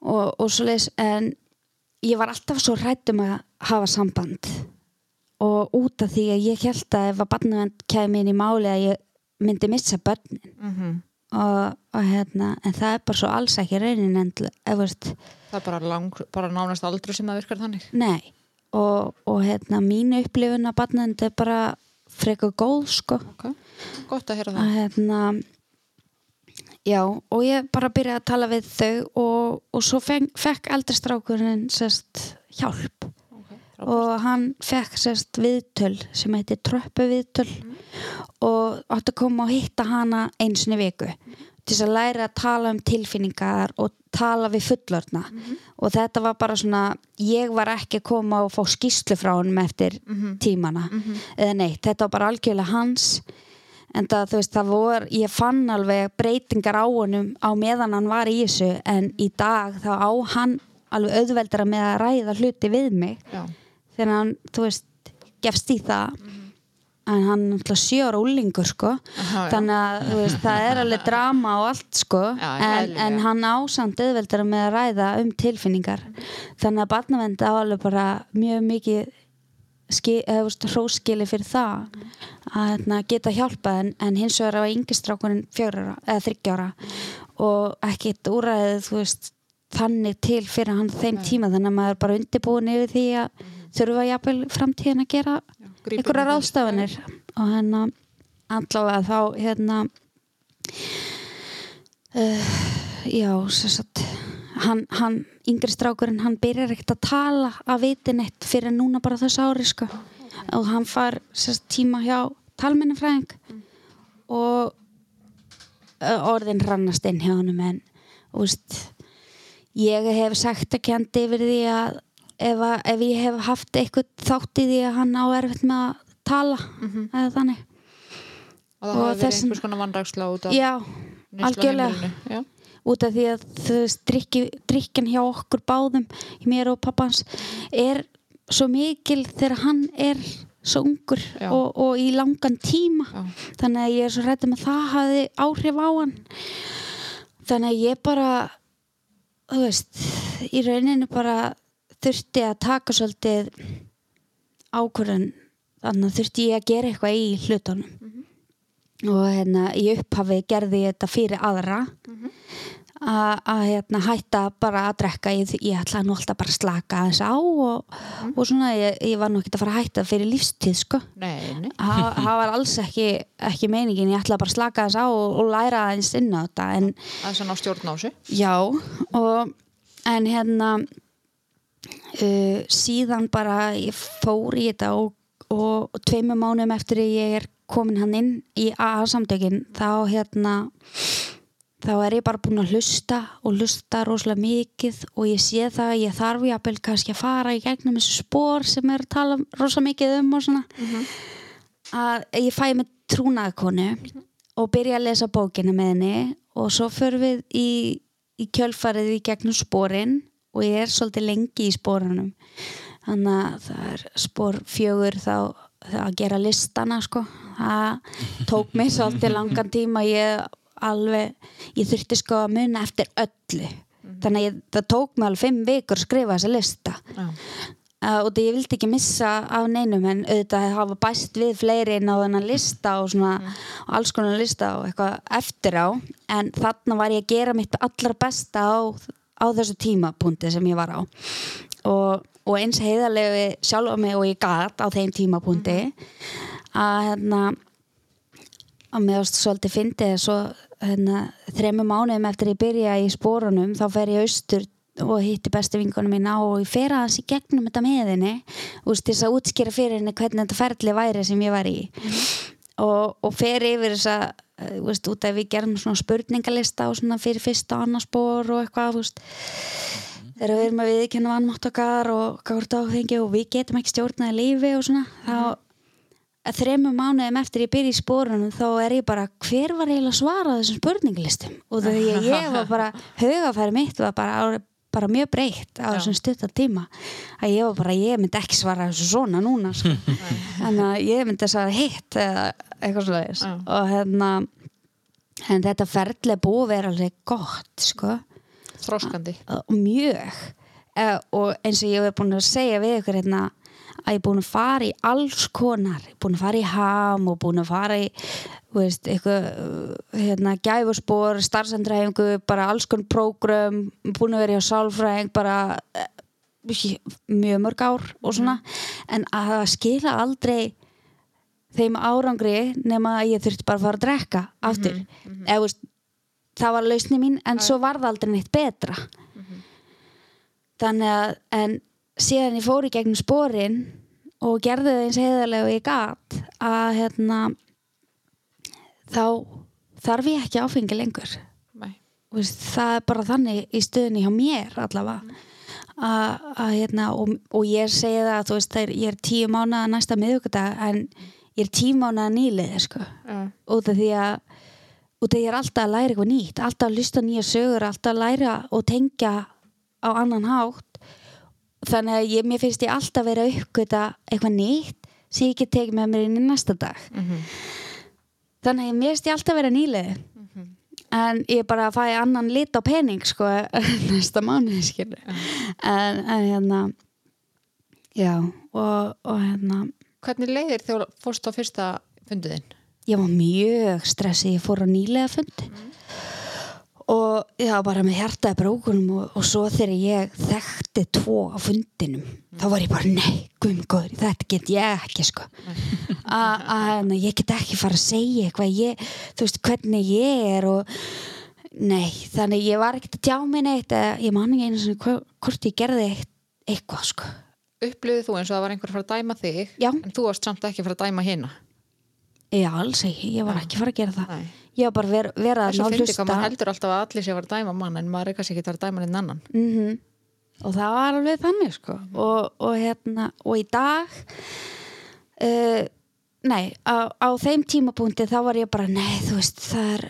og, og svo leis en ég var alltaf svo hrætt um að hafa samband. Og út af því að ég held að ef að barnavend kæmi inn í máli að ég myndi missa börnin. Mm og, og hérna en það er bara svo alls ekki reynin en veist, það er bara, lang, bara nánast aldrei sem það virkar þannig. Nei. Og, og hérna mín upplifun að barnavend er bara frekar góð sko. Ok, gott að heyra það. Að hérna já og ég bara byrjaði að tala við þau og, og svo feng, fekk eldri strákurinn sérst hjálp. Okay, og hann fekk sérst viðtöl sem heitir tröppu viðtöl og átti að koma og hitta hana einsinni viku til þess að læra að tala um tilfinningar og tala við fullorna og þetta var bara svona ég var ekki að koma og fá skýslu frá honum eftir tímana eða neitt, þetta var bara algjörlega hans en það, þú veist, það voru ég fann alveg breytingar á honum á meðan hann var í þessu. En í dag þá á hann alveg auðveldara með að ræða hluti við mig. Já, þegar hann, þú veist, gefst í það. En hann er sjö ára úlingur sko. Aha, þannig að veist, það er alveg drama og allt sko. Já, en, en hann ásamt auðveldara með að ræða um tilfinningar. Þannig að barnavend á alveg bara mjög mikið ski- eða, þú veist, hróskili fyrir það að hérna, geta hjálpað en, en hins vegar á yngistrákunin fjögur eða þryggja ára og ekkit úræðið þú veist þannig til fyrir hann þeim tíma þannig að maður er bara undirbúin yfir því að þurfa jafnvel framtíðin að gera einhverja ráðstafanir. Og hérna allavega þá hérna uh, já sem sagt hann, hann yngri strákurinn hann byrjar ekkert að tala að viti neitt fyrir núna bara þess ári sko og hann far sagt, tíma hjá talmennafræðing og uh, orðin rannast inn hjá honum en veist ég hef sagt að kendi yfir því að ef, að ef ég hef haft eitthvað þátt í því að hann á erfitt með að tala eða þannig og það hafi verið einhvers konar vannræksla út af algjörlega. heimilinu. Út af því að drikkin hjá okkur báðum mér og pappans er svo mikil þegar hann er svo ungur og, og í langan tíma. Já. þannig að ég er svo hrættum að það hafi áhrif á hann. Þannig að ég bara þú veist í rauninu bara þurfti að taka svolítið ákvörðun. Þannig að þurfti ég að gera eitthvað í hlutunum. Og hérna í upphafi gerði ég þetta fyrir aðra. Að að, hérna hætta bara að drekka. Ég, ég ætla nú alltaf bara að slaka aðeins á og, og svona ég, ég var nú ekki að fara að hætta fyrir lífstíð sko. Það var alls ekki, ekki meiningin. Ég ætla bara að slaka aðeins á og, og læra aðeins inn á þetta en Það er svona á stjórn á þessu. já og, en hérna uh, síðan bara ég fór í þetta og, tveimur mánum eftir að ég er komin hann inn í AA samtökin þá hérna þá er ég bara búin að hlusta og hlusta rosalega mikið og ég sé það að ég þarf jafnvel kannski að fara í gegnum þessu spór sem er að tala rosalega mikið um og svona. Að ég fæ með trúnaðakonu og byrja að lesa bókina með henni og svo förum við í, í kjölfarið í gegnum spórin og ég er svolítið lengi í spórunum þannig að það er spór fjögur þá þá að gera listana sko. Það tók mig svolítið langan tíma ég alveg ég þurfti sko að muna eftir öllu. Þannig að ég, það tók mig alveg fimm vikur að skrifa þessa lista. Já. uh, og það ég vildi ekki missa af neinum en auðvitað hafa bæst við fleiri inn á þennan lista og svona og alls konar lista og eitthvað eftir á. En þarna var ég að gera mitt allra besta á, á þessu tímapunkti sem ég var á. Og, og eins heiðarlega við sjálfa mig og ég gat á þeim tímapunkti að hérna að mér varst svolítið fyndið svo hérna, þremmu mánuðum eftir ég byrja í spórunum þá fer ég austur og hitti bestu vingunum mína og ég fer aðeins í gegnum þetta með henni og til þess að útskýra fyrir henni hvernig þetta ferli væri sem ég var í. Og, og fer yfir þess að þú veist, út af við gerum svona spurningalista og svona fyrir fyrsta og annars spór og eitthvað, þú veist. Þegar við erum að viðkenna vannmátt okkar og gárt áfengi og við getum ekki stjórnaði lífi og svona þá að þremmu mánuðum eftir ég byrja í spórunum þá er ég bara, hver var eiginlega að svara þessum spurningalistum? Og því að ég var bara, hugafæri mitt var bara, bara mjög breytt á þessum stutta tíma. Að ég var bara, ég myndi ekki svara þessu svona núna sko. en ég myndi svara hitt eða eitthvað Já. og hérna en þetta ferli er búið vera alveg gott sko. Þroskandi. og mjög. Eh, og eins og ég hef búin að segja við ykkur hérna að ég er búin að fara í alls konar, búin að fara í ham og búin að fara í veist, eitthvað uh, hérna, gæfuspor, starfsendræfingu bara alls konar prógram búin að vera hjá sálfræðing bara eh, mjög mörg ár og svona, en að það skila aldrei þeim árangri nema að ég þurfti bara að fara að drekka aftur, eða þú veist það var lausni mín, en svo var það aldrei neitt betra. Þannig að en síðan ég fór í gegnum sporin og gerði það eins heiðarlega og ég gat að hérna þá þarf ég ekki áfengi lengur. Veist, það er bara þannig í stöðunni hjá mér allavega. Að, að hérna og, og ég segi það að þú veist er, ég er tíu mánuða næsta miðugudag en ég er tíu mánuða nýlið sko. Já. út af því að út af því ég er alltaf að læra eitthvað nýtt alltaf að lysta nýja sögur, alltaf að læra og tengja á annan hátt þannig að ég, mér finnst ég alltaf vera að uppgöta eitthvað nýtt sem ég get tekið með mér inn í næsta dag. Þannig að mér veist ég alltaf vera nýlega en ég bara fæ annan lit á pening sko næsta mánuði skilur en, en hérna já og, og hérna. Hvernig leiðir þú fórst á fyrsta funduðinn? ég var mjög stressið, ég fór á nýlega fund og já, bara með hjartaði brókunum og, og svo þegar ég þekkti tvo á fundinum þá var ég bara, nei, guðmgóður þetta get ég ekki, sko. Að ég get ekki fara að segja eitthvað, ég, þú veist, hvernig ég er og nei, þannig ég var ekkert að tjá mig neitt eða ég man ekki einu svona hvort ég gerði eitt, eitthvað, sko. Upplifið þú eins og það var einhver að fara að dæma þig Já. en þú varst samt ekki að fara að dæma hina Já, alls ekki, ég var ekki að fara að gera það. Nei. ég var bara að vera, vera Þess að að ná fyndi hvað maður hlusta heldur alltaf að allir sé að að dæma mann en maður er kannski ekki að að dæma einn annan. Mm og það var alveg þannig sko. og, og hérna og í dag uh, nei, á, á þeim tímapunkti þá var ég bara, nei, þú veist það er,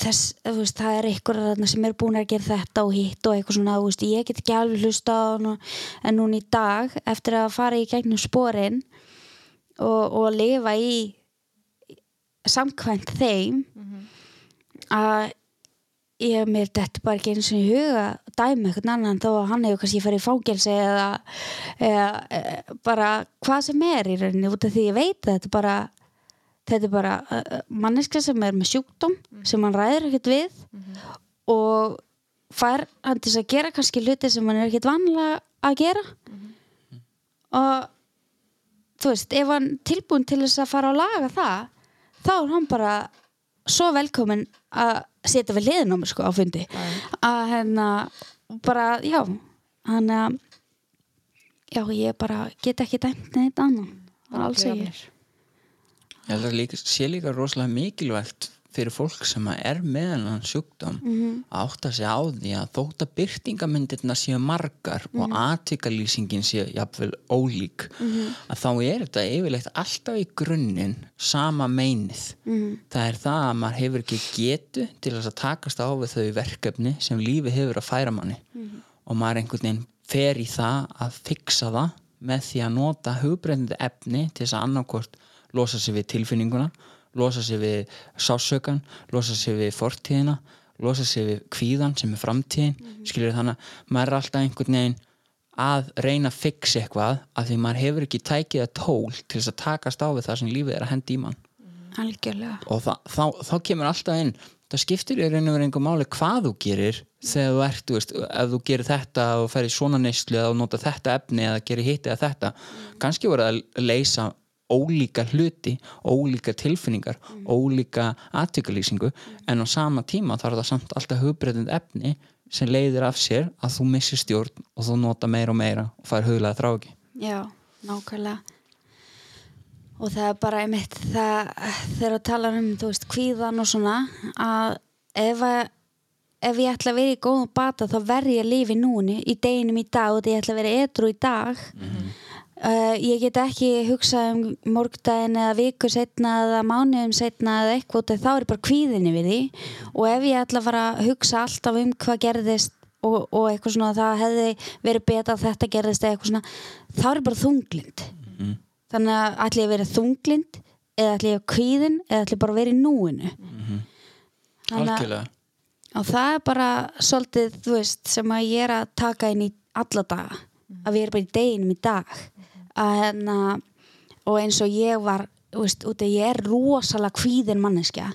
þess, veist, það er ykkur sem er búin að gera þetta og hitt og eitthvað svona, veist, ég get ekki alveg hlusta á hann en núna í dag eftir að fara í gegnum sporin og, og lifa í samkvæmt þeim að ég mér þetta bara ekki eins og í huga að dæma eitthvað annan þó að hann hefur kannski farið í fágelsi eða, eða e, bara hvað sem er í rauninni út af því ég veit að þetta bara þetta er bara uh, manneska sem er með sjúkdóm sem hann ræður ekkert við og fær hann til að gera kannski hluti sem hann er ekkert vanlega að gera. Og þú veist, ef hann tilbúin til þess að fara að laga það þá er hann bara svo velkomin að setja við liðin á mig sko á fundi. Að hérna bara, já hann að já, ég bara get ekki dæmt neitt annan bara alls ekki. Jafnir. Ég held að líka, sé líka rosalega mikilvægt fyrir fólk sem er með hennan sjúkdóm að átta sig á því að þótt að byrtingamyndirna séu margar og atvikalýsingin séu jafnvel ólík að þá er þetta yfirleitt alltaf í grunninn sama meinið. Það er það að maður hefur ekki getu til þess að takast á við þau verkefni sem lífi hefur að færa manni. Og maður einhvern veginn fer í það að fixa það með því að nota hugbreyndið efni til þess að annarkort losa sig við tilfinninguna losa sig við sásökan losa sig við fortíðina losa sig við kvíðan sem er framtíðin mm skilur þannig að maður er alltaf einhvern veginn að reyna að fixa eitthvað af því maður hefur ekki tækið að tól til þess að takast á við það sem lífið er að hendi í mann. Algjörlega. Og þa þá, þá kemur alltaf inn það skiptir í raun og verið einhver máli hvað þú gerir þegar þú ert, þú veist, ef þú gerir þetta og fer í svona neyslu eða þú nota þetta efni eða gerir hitt eða þetta. Kannski voru að leysa ólíka hluti, ólíka tilfinningar ólíka aðtökulýsingu en á sama tíma þarf það samt alltaf hugbreytend efni sem leiðir af sér að þú missir stjórn og þú nota meira og meira og fær huglega þráki Já, nákvæmlega. Og það er bara einmitt það þegar að tala um þú veist kvíðan og svona að ef, að, ef ég ætla að vera í góðum bata þá verð ég að lifa í núni í deginum í dag og því ég ætla að vera edru í dag uh, ég get ekki hugsað um morgdægin eða viku setna eða mánuðum setna eða eitthvað þá er bara kvíðinni við því. Og ef ég ætla að fara að hugsa alltaf um hvað gerðist og, og eitthvað svona það hefði verið betra að þetta gerðist eða eitthvað svona þá er bara þunglind þannig að ætli ég að vera þunglind eða ætli ég að kvíðin eða ætli ég bara að vera í núinu. Þannig að- og það er bara svolítið þú veist sem að ég er að taka inn í alla daga. Að við erum bara í deginum í dag að hérna og eins og ég var veist, út að ég er rosalega kvíðin manneskja.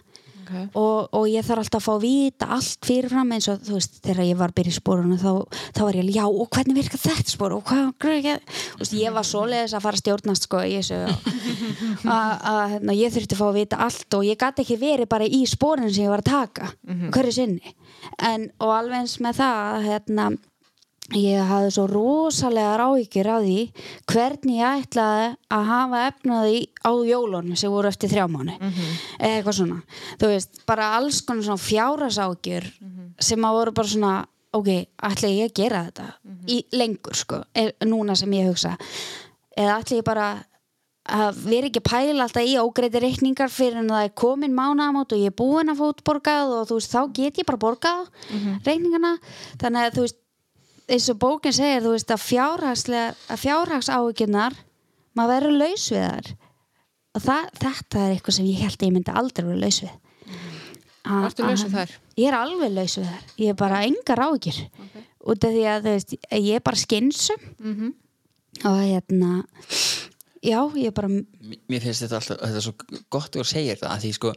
Okay. og, og ég þarf alltaf að fá að vita allt fyrirfram eins og þú veist þegar ég var byrja í spórunum þá, þá var ég já og hvernig virkar þetta spór og hvað, hvað, hvað ég var svoleiðis að fara að stjórnast sko þessu og- að hérna, ég þurfti að fá að vita allt og ég gæti ekki verið bara í spórinu sem ég var að taka hverju sinni. En, og alveg eins með það hérna ég hafði svo rosalega ráhyggjur á því hvernig ég ætlaði að hafa efnaði á jólunum sem voru eftir þrjá mánu eða eitthvað svona. Þú veist, bara alls konar svona fjáraságjur sem að voru bara svona ok, ætla ég að gera þetta? Í lengur sko, er, núna sem ég hugsa. Eða ætla ég bara að vera ekki að pæla alltaf í ógreiti reikningar fyrir en það er komin mánaðamót og ég er búin að fót borgað og þú veist, þá get ég bara borgað reikningana, þannig að þú veist eins og bókin segir, þú veist að fjárhagslega að fjárhagsáhyggjurnar maður verður laus við þar og það, þetta er eitthvað sem ég held að ég myndi aldrei vera laus við. A- Varstu laus við að- þær? Ég er alveg laus við þær. Ég er bara engar ágjur okay. út af því að veist, ég er bara skynsum Mhm. og hérna já, ég er bara Mér finnst þetta alltaf, þetta er svo gott að þú segir það að því sko,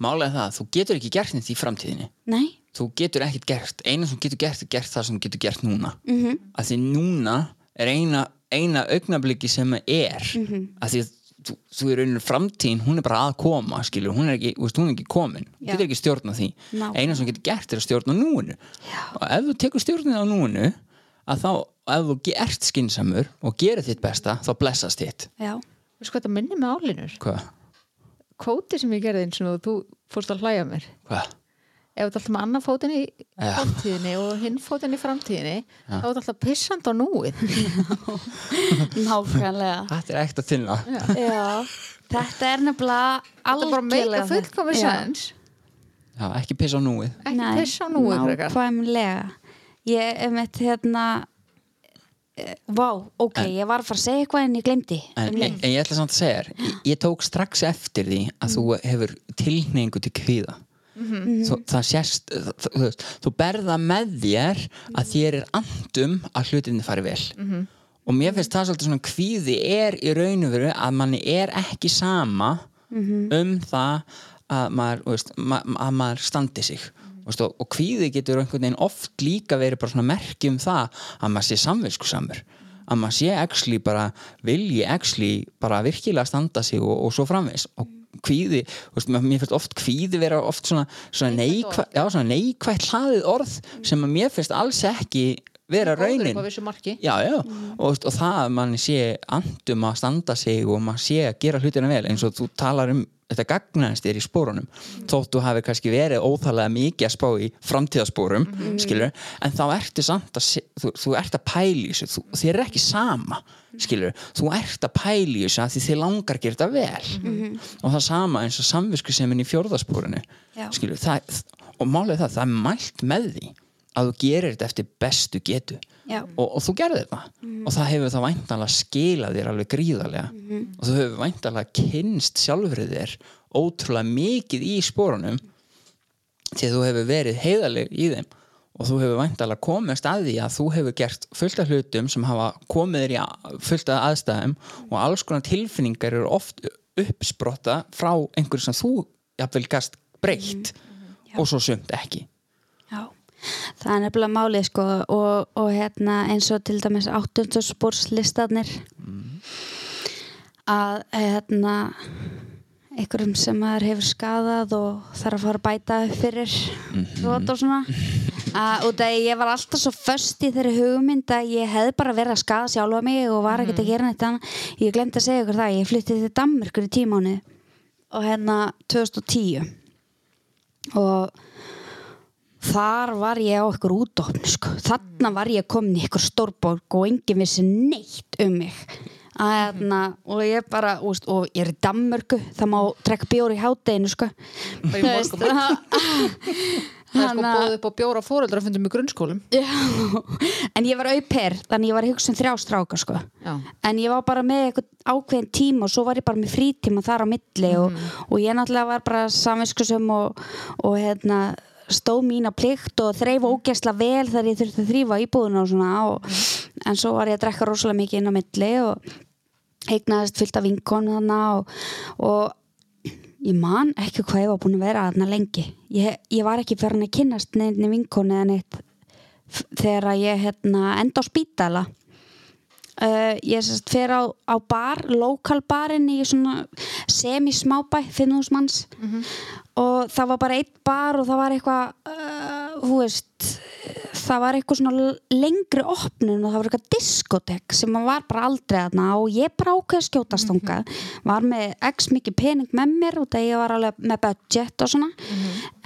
málega það, þú getur ekki gert neitt í framtíðinni. Nei, þú getur ekkert gert, eina sem getur gert er gert það sem getur gert núna Mhm. -hmm. að því núna er eina, eina augnabliki sem er mm -hmm. að því þú, þú er rauninni framtíðin, hún er bara að koma skilur, hún er ekki, þú veist, hún er ekki komin þú getur ekki stjórna því, Nákvæmlega. eina sem getur gert er að stjórna núinu Já. og ef þú tekur stjórnið á núinu að þá, ef þú ert skinsamur og gerir þitt besta, þá blessast þitt já, Veistu hvað þetta minni með álinur? hvað, Kvóti sem ég gerði eins og þú fórst að hlæja mér hvað ef þú alltaf með annar fótinn í Já. framtíðinni og hinn fótinn í framtíðinni þá er alltaf pissand á núið. Nákvæmlega. Þetta er ekkert að já, þetta er nefnilega þetta er bara meika algjörlega fullkomi Já. Já, ekki pissa á núið. Ekki Nei, pissa á núið frekar. Nákvæmlega. Ég er með hérna eh, vá, ok, ég var að fara að segja eitthvað en ég glemdi En, en, en ég ætla samt að segja þér ég, ég tók strax eftir því að þú hefur tilhneingu til kvíða þú, það sést þú, þú, berða með þér að þér er andum að hlutinni fari vel. Og mér finnst það svolítið svona kvíði er í raun og veru að manni er ekki sama um það að maður, veist, ma að maður standi sig. Veist, og, kvíði getur einhvern veginn oft líka verið bara svona merki um það að maður sé samviskusamur. Að maður sé actually bara vilji actually bara virkilega standa sig og, og svo framvegs og kvíði, veist, mér finnst oft kvíði vera oft svona, svona, neikvæ, já, svona neikvætt hlaðið orð sem mér finnst alls ekki vera raunin. já, já, og, veist, og það að mann sé andum að standa sig og maður sé að gera hlutina vel eins og þú talar um þetta gagnaðist þér í spórunum þótt þú hafi kannski verið óþálega mikið að spá í framtíðaspórum skilur, en þá ertu samt að þú, þú ert að pæli þessu, þú, þér er ekki sama skilur, þú ert að pæli þessu að því þið langar að gera þetta vel. Og það sama eins og samvisku sem er í fjórðaspórunu skilur, það, og málið er það, það er mælt með því að þú gerir þetta eftir bestu getu. Og, og þú gerði þetta og það hefur það væntanlega skilað þér alveg gríðarlega. Og þú hefur væntanlega kynst sjálfur þér ótrúlega mikið í spórunum því að þú hefur verið heiðaleg í þeim. Og þú hefur væntanlega komist að því að þú hefur gert fullt af hlutum sem hafa komið þér í fullt af aðstæðum og alls konar tilfinningar eru oft uppsprotta frá einhverju sem þú jafnvel gast breytt og svo sumt ekki það er nefnilega málið sko og, og hérna eins og til dæmis áttundarspórslistarnir að hérna einhverjum sem maður hefur skadað og þarf að fara að bæta fyrir þrótt og svona. Að, og það ég var alltaf svo föst í þeirri hugmynd að ég hefði bara verið að skada sjálfa mig og var ekkert að gera neitt annað. Ég glemdi að segja ykkur það, ég flytti til Danmörkur í tímánu og hérna 2010 og þar var ég á ykkur útofn sko. þarna var ég komin í ykkur stórborg og enginn vissi neitt um mig. Að, hérna, og ég bara úst, og ég er í Danmörku það má trekka bjóri í hátteginu sko. Það er sko bóðið upp á bjóra fóreldra að fundum í grunnskólum. Já, en ég var auper þannig ég var hugsa um þrjá stráka sko. En ég var bara með eitthvað ákveðin tíma og svo var ég bara með frítíma þar á milli og, og ég náttúrulega var bara samvinskusum og, og hérna stóð mína plikt og þreif ógæsla vel þegar ég þurfti að þrýfa íbúðuna og svona og, en svo var ég að drekka rosalega mikið inn á milli og eignaðist fyllt af vinkonu þarna og, og ég man ekki hvað ég var búin að vera þarna lengi. Ég, ég var ekki fyrir hann að kynnast nefni vinkonu eða neitt þegar ég hérna, enda á spítala uh, ég sérst fer á, á bar lokalbarinn í svona semi-smábæ, finnús manns. Og það var bara eitt bar og það var eitthvað uh, veist það var eitthvað svona lengri opnun og það var eitthvað diskotek sem var bara aldrei aðna og ég bara ákveði að skjótast þangað. Var með x mikið pening með mér og það ég var alveg með budget og svona.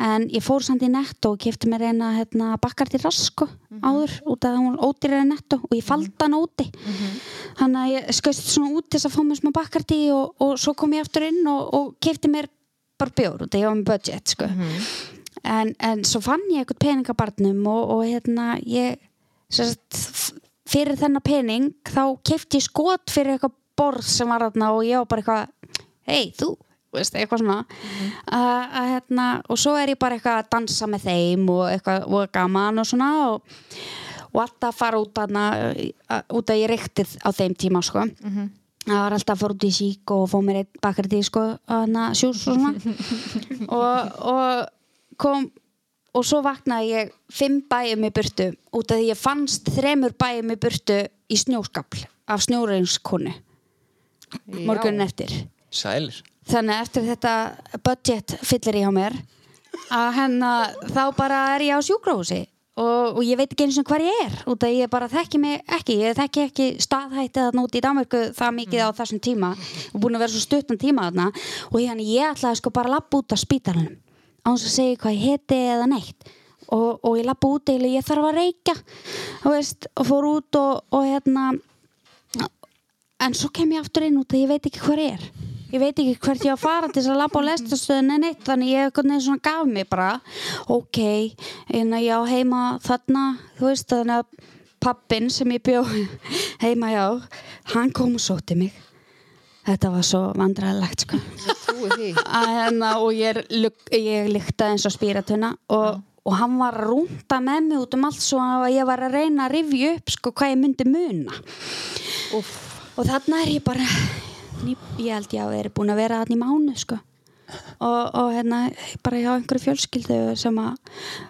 En ég fór samt í netto og kefti mér eina hérna, bakkar til rasko áður út af að hún ódýrar en netto og ég faldi hann úti. Þannig að ég skauðst svona út þess að fá mér smá bakkartí og, og svo kom ég aftur inn og, og kefti mér bara bjór út af ég var með budget sko. En, en svo fann ég eitthvað peningabarnum og, og hérna ég f- fyrir þennan pening þá kefti ég skot fyrir eitthvað borð sem var þarna og ég var bara eitthvað hei þú veist, eitthvað svona. Að, að, hérna, og svo er ég bara eitthvað að dansa með þeim og eitthvað og gaman og svona og, og alltaf að fara út að, út að ég rektið á þeim tíma sko. Það var alltaf að fara út í sík og fá mér einn bakardi sko, hana, sjús og svona. Og, og kom og svo vaknaði ég fimm bæjum í burtu út af því ég fannst þremur bæjum í burtu í snjóskapl af snjóreynskonu morgunin eftir. Sælir. Þannig að eftir þetta budget fyllir ég á mér að henn þá bara er ég á sjúkrahúsi og, og ég veit ekki eins og hvað ég er út af ég bara þekki mig ekki ég þekki ekki staðhættið að nóti í Danmarku það mikið á þessum tíma og búin að vera svo stuttan tíma þarna. Og ég, ég ætlaði sko bara að lappa út af spítalunum á þess að segja hvað ég heti eða neitt. Og, og ég lappa út eða ég þarf að reykja veist, og fór út og, og hérna en svo kem ég aftur inn út að ég veit ekki ég er. Ég veit ekki hvert ég á að fara til þess að labba á lestastöðun en eitt þannig ég eitthvað svona gaf mig bara ok, en ég á heima þarna, þú veist þannig að pappin sem ég bjó heima já, hann kom og sóti mig þetta var svo vandræðilegt sko. Hérna, og ég, ég líkta eins og spíratuna og, og hann var að rúnda með mig út um allt svo að ég var að reyna að rifja upp sko hvað ég myndi muna. Úf. og þarna er ég bara ég held ég að veri búin að vera þannig í mánu sko. Og, og hérna bara hjá einhverju fjölskyldu sem, að,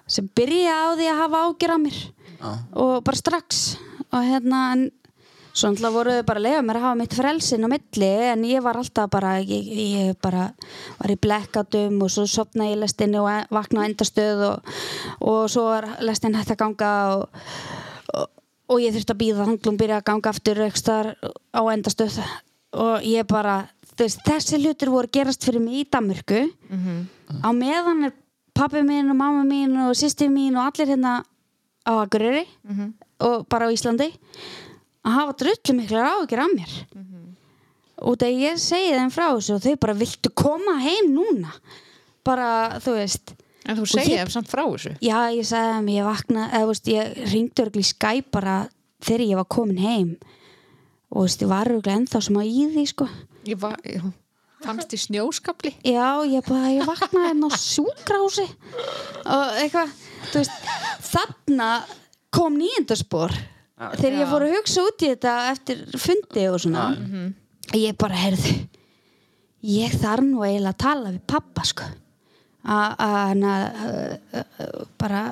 sem byrja á því að hafa ágjör á mér. Ah. og bara strax og hérna en svo náttúrulega voru þau bara að lega mér að hafa mitt frelsin á milli en ég var alltaf bara ég, ég bara var í blekkatum og svo sopnaði ég lestinni og vaknaði endastöð og, og svo var lestin hægt að ganga og, og, og ég þurfti að býða hún byrja að ganga aftur á endastöð og ég bara veist, þessi hlutur voru gerast fyrir mig í Damurku mm -hmm. á meðan er pappi mín og mamma mín og sýsti mín og allir hérna á Akureyri mm -hmm. og bara á Íslandi að hafa drullu miklu ágjör af mér. Mm -hmm. og þegar ég segi þeim frá þessu og þau bara viltu koma heim núna? Bara þú veist. En þú segið þeim samt frá þessu? Já, ég sagði þeim, ég vakna, eða veist, ég ringdi örgli í Skype bara þegar ég var komin heim. Og þú veist, ég var auðvitað ennþá sem að í því sko. Ég var, ég fannst í snjóskapli já, ég, bara, ég vaknaði enn á sjúkrási og eitthvað veist, þarna kom nýjendarspor þegar já. ég fór að hugsa út í þetta eftir fundi og svona ah, -hmm. ég bara, heyrðu ég þarf nú eiginlega að tala við pappa sko að bara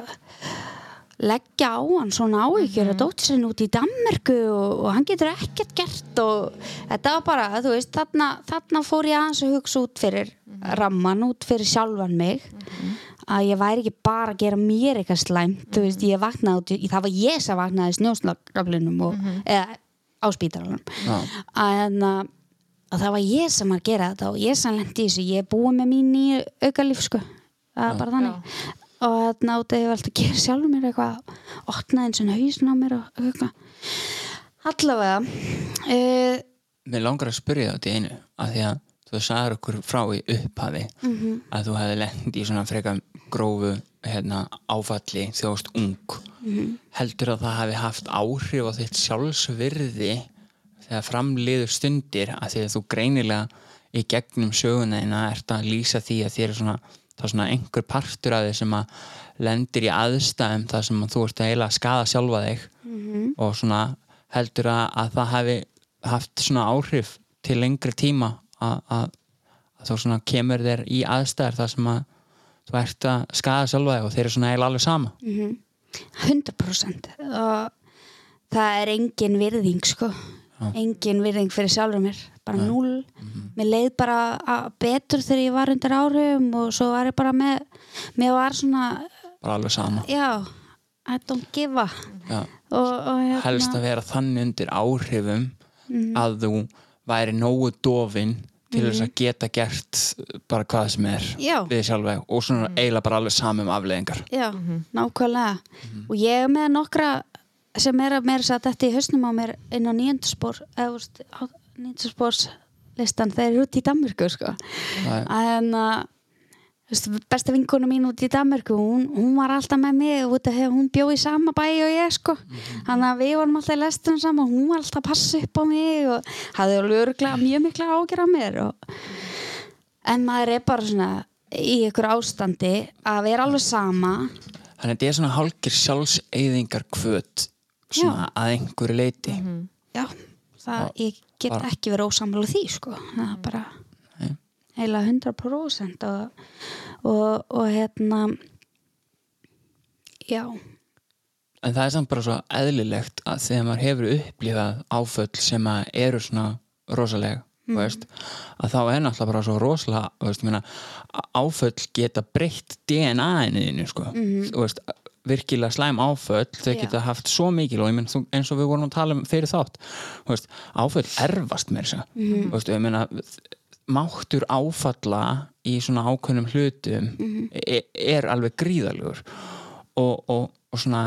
leggja á hann svona áhyggjur og mhm. dóttir sinni út í Dammerku og, og hann getur ekkert gert og þetta var bara, þú veist, þarna, þarna fór ég aðeins að hugsa út fyrir mm -hmm. ramman, út fyrir sjálfan mig mm -hmm. Að ég væri ekki bara að gera mér eitthvað slæmt, mm -hmm. þú veist, mhm. ég vaknaði út í, það var ég sem vaknaði í snjóslagaflinum mhm. eða á spítalunum að, að það var ég sem að gera þetta og ég sem lendi í þessu, ég er búið með mín í aukalíf sko, það er bara þannig og þarna út að ég var alltaf að gera sjálfur mér eitthvað opnaði eins og hausin á mér og eitthvað allavega uh, Mér langar að spyrja þetta í einu að því að þú sagður okkur frá í upphafi mm -hmm. að þú hefði lendið í svona freka grófu hérna, áfalli þjóðst ung mm -hmm. heldur að það hefði haft áhrif á þitt sjálfsvirði þegar framliður stundir að því að þú greinilega í gegnum söguna en að ert að lýsa því að þér er svona þá svona einhver partur af þig sem að lendir í aðstæðum þar sem að þú ert að heila að skada sjálfa þig mm -hmm. og svona heldur að, að það hefði haft svona áhrif til lengri tíma að, að, að þú svona kemur þér í aðstæðar þar sem að þú ert að skada sjálfa þig og þeir eru svona heila alveg sama mm -hmm. 100% og það er engin virðing sko Já. engin virðing fyrir sjálfur mér bara Nei. null mm -hmm. mér leið bara betur þegar ég var undir áhrifum og svo var ég bara með mér var svona bara alveg sama já, I don't give a og, og hérna... helst að vera þannig undir áhrifum mm -hmm. að þú væri nógu dofin til þess mm -hmm. að geta gert bara hvað sem er já. við sjálf og svona mhm. eiginlega bara alveg samum afleðingar já, mhm. nákvæmlega mhm. og ég er með nokkra sem er að mér satt þetta í hausnum á mér inn á nýjöndarspor eða nýtsasporslistan þeir eru út í Danmörku sko. en uh, besta vinkonu mín út í Danmörku hún, hún var alltaf með mig hún bjó í sama bæi og ég sko. mm -hmm. þannig að við varum alltaf í lestunum saman hún var alltaf að passa upp á mig og hafði alveg mjög mikla ágjör á mér og en maður er bara svona í ykkur ástandi að vera alveg sama þannig að þetta er svona hálkir sjálfseyðingar kvöt svona að einhverju leiti já, það, ég get ekki verið ósamlega því sko, það er bara. Heila 100% og, og, og hérna já. En það er samt bara svo eðlilegt að þegar maður hefur upplifað áföll sem eru svona rosaleg mm. veist, að þá er náttúrulega bara svo rosalega veist, meina, áföll geta breytt DNA-inu sko. þú veist, virkilega slæm áföll þau geta haft svo mikil og þú- eins og við vorum að tala um fyrir þátt veist, áföll erfast mér ég meina máttur áfalla í svona ákveðnum hlutum er, er alveg gríðalegur og, og, og svona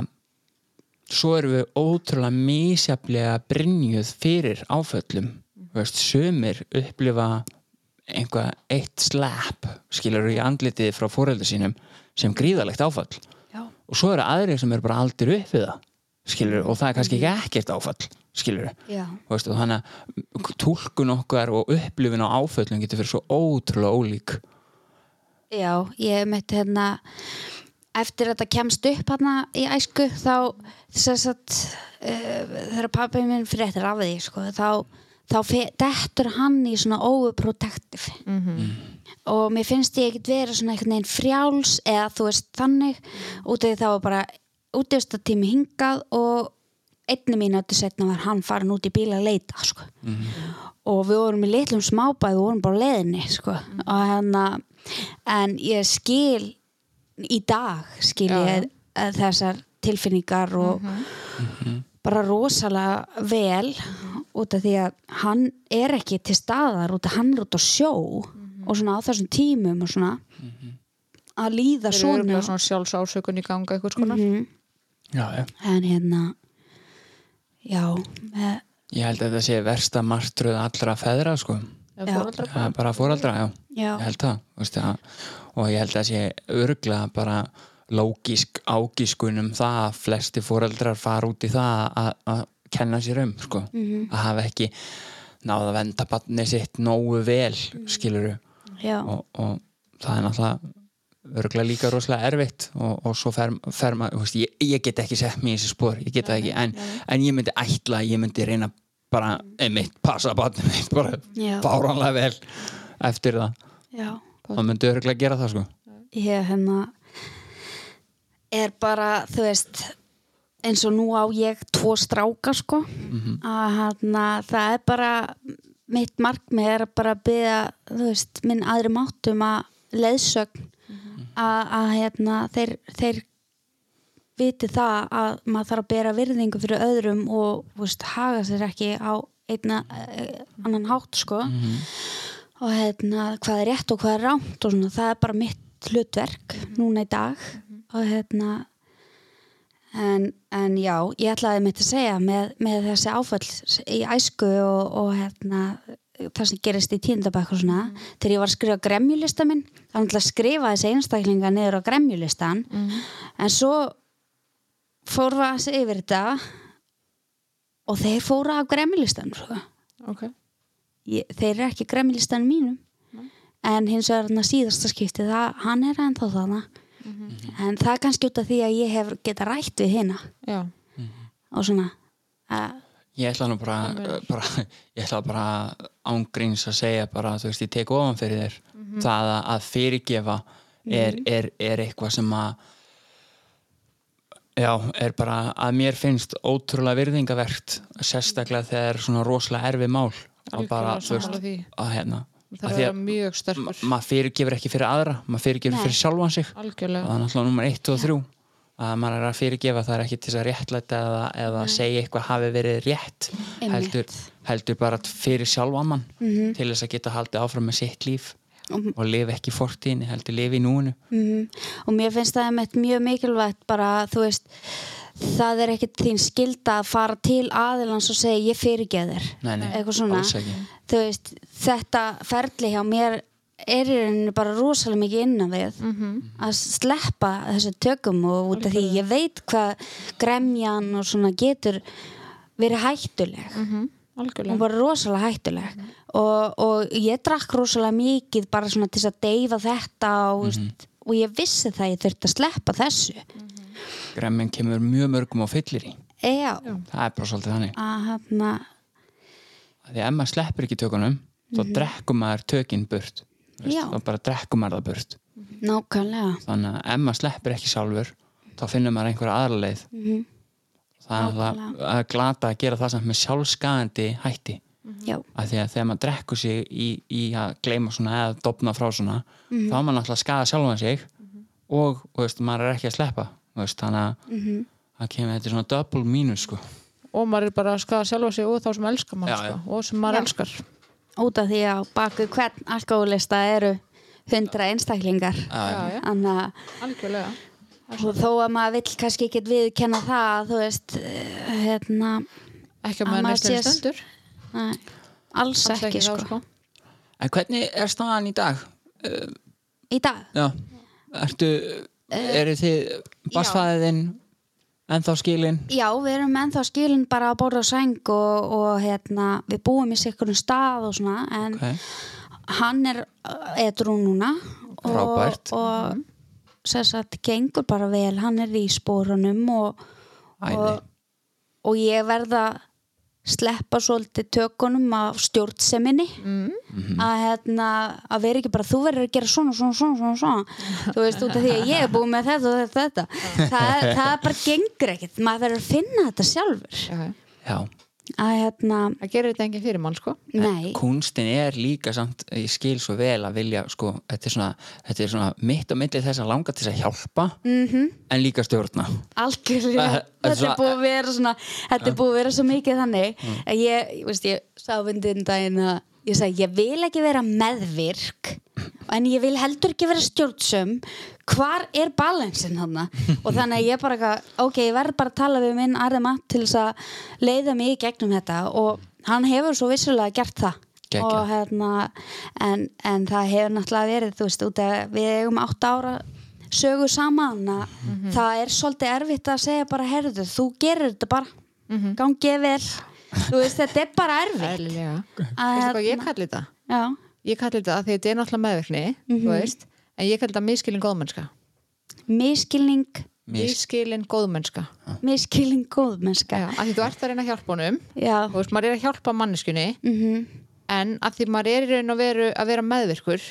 svo erum við ótrúlega misjaflega brynjuð fyrir áföllum. Þú veist, sumir upplifa einhvað eitt slap skilur í andlitið frá fóreldur sínum sem gríðalegt áfall já, og svo eru aðrir sem eru bara aldir upp við það skilur, og það er kannski ekki ekkert áfall skilur, já, veist, og þannig að túlkun okkar og upplifin á áföllum getur fyrir svo ótrúlega ólík. Já ég mitt hérna eftir að þetta kemst upp hérna í æsku þá þess að uh, þegar pappi minn fréttir af því sko, þá, þá dettur hann í svona overprotective. Og mér finnst ég ekkert vera svona einhvern veginn frjáls eða þú veist þannig. Út af því það var bara útivistatími hingað og einni mínúti setna var hann farin út í bíla að leita sko. og við vorum í litlum smábæð og vorum bara á leiðinni sko. og hérna en ég skil í dag skil ég eh, þessar tilfinningar og bara rosalega vel út af því að hann er ekki til staðar út af hann er út á sjó og svona á þessum tímum og svona að líða svona, svona sjálfsásökun í ganga eitthvað skonar Mhm. já, já. en hérna já með, ég held að þetta sé versta martröð allra feðra sko. Já. bara fóraldra, já já, ég held það, veist, að, og ég held að sé örgla bara lógisk ágískunum það að flesti fóreldrar fara út í það að, að kenna sér um sko. Mhm. að hafa ekki náða að venda barni sitt nógu vel skiluru já, og, og það er náttúrulega örgulega líka rosalega erfitt og, og svo fer, fer maður, veist, ég, ég get ekki sett mér í þessi spór, ég get það ekki. En, en ég myndi ætla, ég myndi reyna bara einmitt, passa barnið mitt bara Já. fáránlega vel eftir það, já. Þá myndi örgulega gera það sko. Ég hérna er bara, þú veist eins og nú á ég tvo stráka sko. Að hérna, það er bara mitt markmið er að bara byggja þú veist, minn aðri máttum að leiðsögn að, hérna, þeir, þeir viti það að maður þarf að bera virðingu fyrir öðrum og veist, haga sér ekki á einna, eh, annan hátt sko. Og hérna, hvað er rétt og hvað er rámt og svona, það er bara mitt hlutverk núna í dag. Og hérna en, en já, ég ætlaði mitt að segja með, með þessi áföll í æsku og, og hérna það sem gerist í tíundabæk og svona þegar ég var að skrifa gremjulista minn þá var að skrifa þessi einstaklinga niður á gremjulistan en svo fór við að segja yfir þetta og þeir fóru af gremjulistan sko. Ok, ég, þeir eru ekki gremmilistan mínum. En hins vegar þarna síðasta skipti það, hann er ennþá þarna. En það er kannski út af því að ég hef geta rætt við hina. Já. Og svona að, Ég ætla nú bara, bara ég ætla bara ángríns að segja bara, þú veist, ég tek ofan fyrir þér. Það að, að fyrirgefa er, er, er eitthvað sem að já, er bara að mér finnst ótrúlega virðingavert sérstaklega þegar er svona rosalega erfið mál og bara, þú veist, að hérna það að er að að mjög sterkur. maður fyrirgefur ekki fyrir aðra maður fyrirgefur fyrir sjálfan sig. Og algjörlega það er náttúrulega nummer 1 og 3 að maður er að fyrirgefa það er ekki til þess að réttlæta eða, eða segja eitthvað hafi verið rétt heldur, heldur bara fyrir sjálfan mann Mhm. til þess að geta haldið áfram með sitt líf og lifa ekki í fortíðinni, heldur lifa í núinu. Mm, og mér finnst það mjög mikilvægt bara, þú veist það er ekkert þín skilda að fara til aðilans og segja ég fyrirgeð þér. Nei, nei, eitthvað svona. veist, þetta ferli hjá mér er í rauninni bara rosalega mikið innan við að sleppa þessu tökum og út af því ég veit hvað gremjan og svona getur verið hættuleg. Hún algjörlega. Var rosalega hættuleg. Og, og ég drakk rosalega mikið bara svona til að deyfa þetta og, mm og ég vissi það að ég þurfti að sleppa þessu. Gremmin kemur mjög mörgum á fyllir í. Já, það er bara svolítið þannig. Að hérna því að maður sleppur ekki tökunum þá drekkum maður tökin burt. Veist. Þá bara drekkum maður það burt. Nákvæmlega. Þannig að ef maður sleppur ekki sjálfur þá finnur maður einhverja aðra leið. Mhm. það er að glata að gera það samt með sjálfskæðandi hætti. Já, að því að þegar maður drekkur sig í, í að gleyma svona eða dopna frá svona þá er maður náttúrulega að skada sjálfan sig og þú veist, maður er ekki að sleppa veist, þannig að það kemur þetta er svona double mínus sko. og maður er bara að skaða sjálfa sig og þá sem elskar mann Já, sko, og sem maður Já. elskar út af því að baku hvern alkoholista eru hundra einstaklingar. Þannig að þó að maður vill kannski ekki viðkenna það þú veist eh, hérna, ekki að Að maður sé- stendur. Nei, alls, Alls ekki, þá, sko. en hvernig er staðan í dag? í dag? Já, ertu eru þið basfæðin ennþá skilin? Já, við erum ennþá skilin bara að borða á sæng og, og hérna, við búum í sikkurum stað og svona en Okay. hann er edrú núna Frábært. og, og sem sagt, gengur bara vel hann er í spórunum og, og ég verða sleppa svolítið tökunum af stjórnseminni Mhm. að, hérna, að vera ekki bara þú verður að gera svona, svona, svona, svona, svona. þú veist út af því að ég er búin með þetta og þetta, þetta. Það, er- það bara gengur ekkert maður verður að finna þetta sjálfur Já, Já, að hérna, það gerir þetta enginn fyrir mann sko. Nei. Kunstin er líka samt, ég skil svo vel að vilja sko, þetta er svona, þetta er svona mitt á milli þess að langa til þess að hjálpa -hmm. en líka stjórna. Algjörlega, Það- þetta er þetta er búið að vera svona þetta er búið að vera svo mikið þannig að ég, ég veist, ég sá vindin daginn að ég sagði, ég vil ekki vera meðvirk en ég vil heldur ekki vera stjórnsum hvar er balansin hann og þannig að ég bara, ok, ég verð bara að tala við minn Arði Matt til þess að leiða mig í gegnum þetta. Og hann hefur svo vissulega gert það. Og hérna en, en það hefur náttúrulega verið þú veist, út að við eigum átt ára sögu saman að það er svolítið erfitt að segja bara herðu, þú gerir þetta bara. Gangið vel veist, þetta er bara erfitt. Að hvað ég hérna- kalli þetta? já, Ég kalli þetta að því þetta er náttúrulega meðvirkni þú veist, en ég kalli þetta miskilin góðmennska. Miskilning Mis- miskilin góðmennska. Miskilning góðmennska. Já, að því þú ert að reyna að hjálpa honum. Já, þú veist, maður er að hjálpa manneskunni mhm. en að því maður er í raun og veru að vera meðvirkur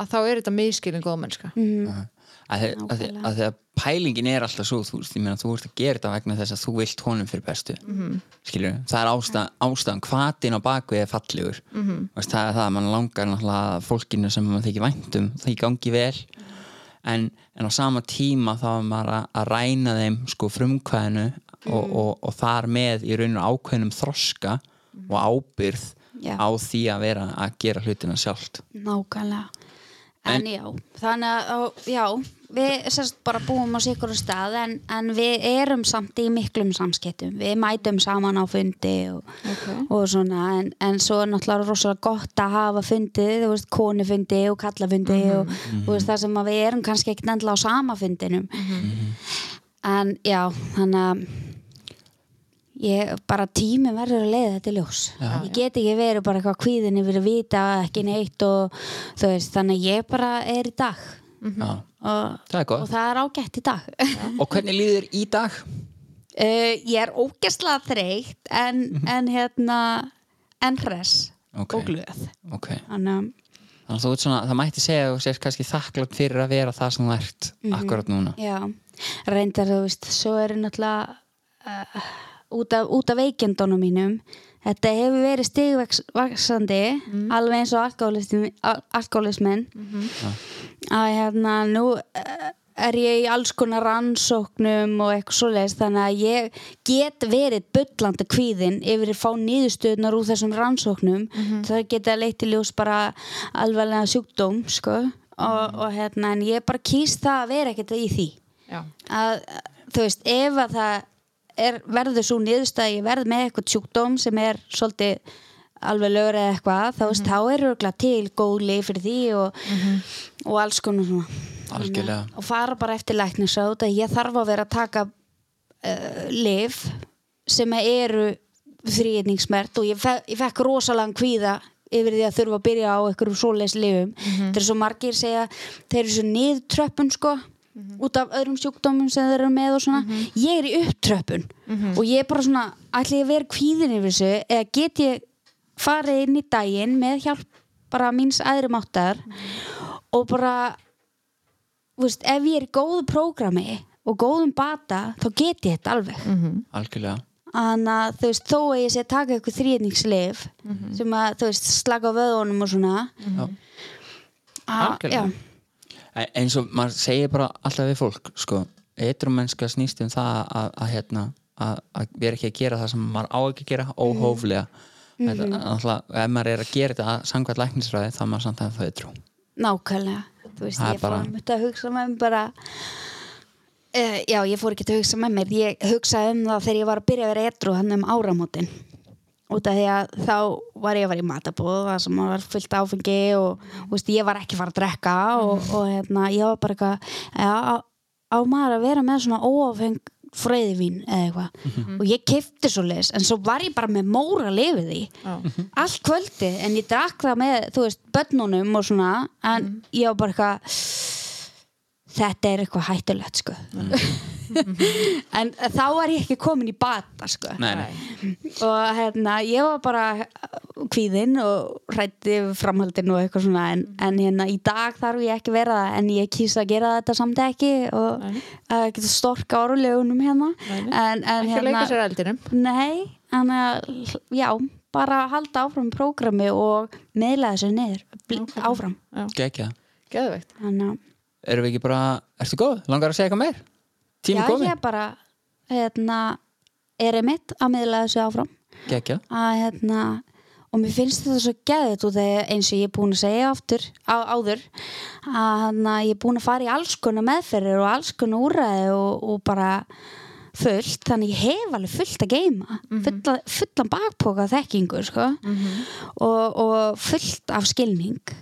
að þá er þetta miskilin góðmennska mhm, að því að, því- að því að pælingin er alltaf svo þú veist, ég meina þú ert að gera þetta vegna þess að þú vilt honum fyrir bestu. -hmm. skilur, það er ástæðan, ástæðan hvatin á bakvið er fallegur. -hmm. veist, það er það að mann langar náttúrulega að fólkinu sem maður þykir væntum það gangi vel. En, en á sama tíma þá er maður að, að ræna þeim sko frumkvæðinu og, og, og þar með í rauninu ákveðnum þroska og ábyrð Já. á því að vera að gera hlutina sjálft. Nákvæmlega en, já, þannig að já, við sérst bara búum á sikur stað en, en við erum samt í miklum samskiptum. Við mætum saman á fundi og, Ok. og svona en, en svo er náttúrulega rosalega gott að hafa fundi þú veist, konufundi og kallafundi og þú veist, það sem við erum kannski ekkert endilega á sama fundinum. En já, þannig að ég bara tími verður að leiða þetta ljós. Ég get ekki verið bara eitthvað kvíðin yfir að vita ekki neitt og þú veist, þannig ég bara er í dag. Já, og, það og það er ágætt í dag. Og hvernig líður í dag? uh, ég er ógæslega þreytt en, en hérna en hress Ok. og glöð. Ok, þannig að það mætti segja að þú sést kannski þakklátt fyrir að vera það sem þú ert akkurat núna. Já, reyndar þú veist, svo er náttúrulega uh, út, af, út af veikindunum mínum. Þetta hefur verið stigvaksandi alveg eins og alkoholismin, al- alkoholismin að hérna nú uh, er ég í alls konar rannsóknum og eitthvað svoleiðis þannig að ég get verið bullandi kvíðin yfir að fá nýðustöðnar úr þessum rannsóknum. Það geta leitt í ljós bara alvarlega sjúkdóm sko. Og, og hérna en ég bara kýst það að vera ekkert í því. Já. að þú veist ef að það er, verður svo niðurstað ég verð með eitthvað sjúkdóm sem er svolítið alveg lögur eða eitthvað þá, veist, þá er örgulega til góð leið fyrir því og, og alls konar svona. Algjörlega. og fara bara eftir læknisráð að ég þarf að vera að taka uh, lif sem eru þrýðningsmert og ég, fe ég fekk rosalega kvíða yfir því að þurfa að byrja á einhverjum svoleiðis lifum þetta er svo margir segja þeir eru svo niðurtröppun sko út af öðrum sjúkdómum sem þeir eru með og svona. Ég er í upptröppun og ég er bara svona ætli ég að vera kvíðin yfir þessu eða get ég farið inn í daginn með hjálp bara míns aðri máttar og bara veist, ef ég er í góðu prógrami og góðum bata þá get ég þetta alveg. Algjörlega. Þannig að þú veist, þó að ég sé að taka eitthvað þrýðningslif sem að þú veist, slaka á vöðunum og svona. Já. að, Algjörlega. Eins og maður segir bara alltaf við fólk sko, eitrum mennska snýst um það að, að, hérna, að, að vera ekki að gera það sem maður á ekki að gera óhóflega. Þetta, alltaf, ef maður er að gera þetta samkvæmt læknisræði þá er maður samt að það trú nákvæmlega. Þú veist, er ég fór bara- að hugsa með mér bara uh, já, ég fór ekki að hugsa með mér ég hugsaði um það þegar ég var að byrja að vera etru hann um áramótin út af því að þá var ég að vera í matabóð það sem var fullt áfengi og þú veist, ég var ekki að fara að drekka og, og hérna, ég var bara eitthvað já, á, á maður að vera með svona óáfeng freyðivín eða eitthvað? Og ég kefti svo leis en svo var ég bara með móra lifið því. Já. allt kvöldi en ég drakk það með þú veist, börnunum og svona en ég var bara eitthvað þetta er eitthvað hættulegt sko en þá var ég ekki komin í bata sko nei, nei. og hérna ég var bara kvíðinn og rætti framhaldinu og eitthvað svona en, en hérna í dag þarf ég ekki vera það en ég kýsa að gera þetta samt ekki og að geta storka árulegunum hérna en, en ekki að leika sér eldinum Nei, þannig að já, bara halda áfram í prógrami og meðla þessu niður Nákvæmlega. áfram Gekja. geðveikt þannig að erum við ekki bara, ertu góð? langar að segja eitthvað meir? Tími já, komið? ég bara hérna, er einmitt að meðla þessu áfram. Gekja. að hérna og mér finnst þetta svo þegar eins og ég er búin að segja aftur á, áður að hérna, ég er búin að fara í alls konar meðferðir og alls konar úræði og, og bara fullt, þannig ég hef alveg fullt að geima fulla, fullan bakpoka af þekkingu sko. Og, og fullt af skilning.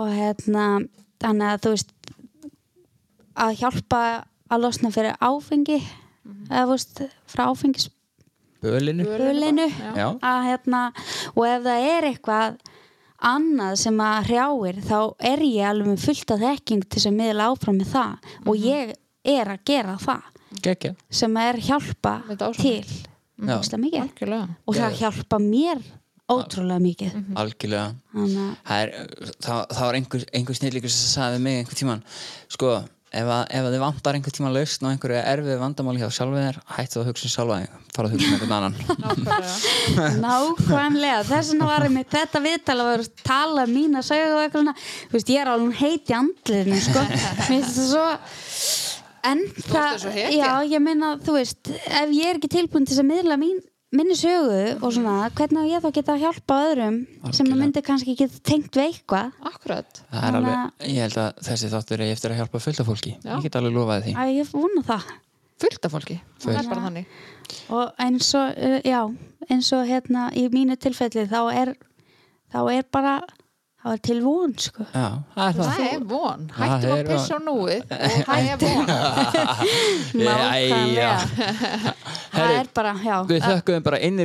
Og hérna þannig að þú veist að hjálpa að losna fyrir áfengi eða þú veist, frá áfengis Bölinu. Bölinu. Hérna og ef það er eitthvað annað sem að hrjáir þá er ég alveg með fullt af þekking til þess að miðla áfram með það. Og ég er að gera það. Gekja. sem er hjálpa til. Já. ógeðslega mikið. Algjörlega. Og það hjálpa mér ótrúlega mikið. Algjörlega. Þannig að það, er, það, það var einhver, einhver snillíkur sem sagði við mig einhver tíman sko, ef, að, ef að þið vantar einhver tíman lausn og einhverju erfið vandamáli hjá sjálfið þér hættu að hugsa um sjálfa þig. Fara að hugsa um einhvern annan. Nákvæmlega. Nákvæmlega, þess vegna var einmitt þetta viðtal að vera að tala um mína sögu og eitthvað svona, þú veist, ég er alveg heit í andliðinu, sko. Svo en það, já, ég meina, þú veist ef ég er ekki tilbúin til þess að miðla mín, minni sögu og svona, hvernig ég þá geta að hjálpa öðrum sem Algjörlega. að myndi kannski geta tengt við eitthvað? Akkurat. Það alveg, ég held að þessi þáttur er eftir að hjálpa fullt af fólki. Já. ég get alveg lofaði því. Að ég vona það. Fullt af fólki. Það er bara þannig. Og eins og, uh, já, eins og hérna í mínu tilfelli þá er þá er bara þá er til von, sko. Já, það er það það. er von, Það hættum að pissa á núið og það er von. Nákvæmlega. Það er bara, já. við þökkum bara innilega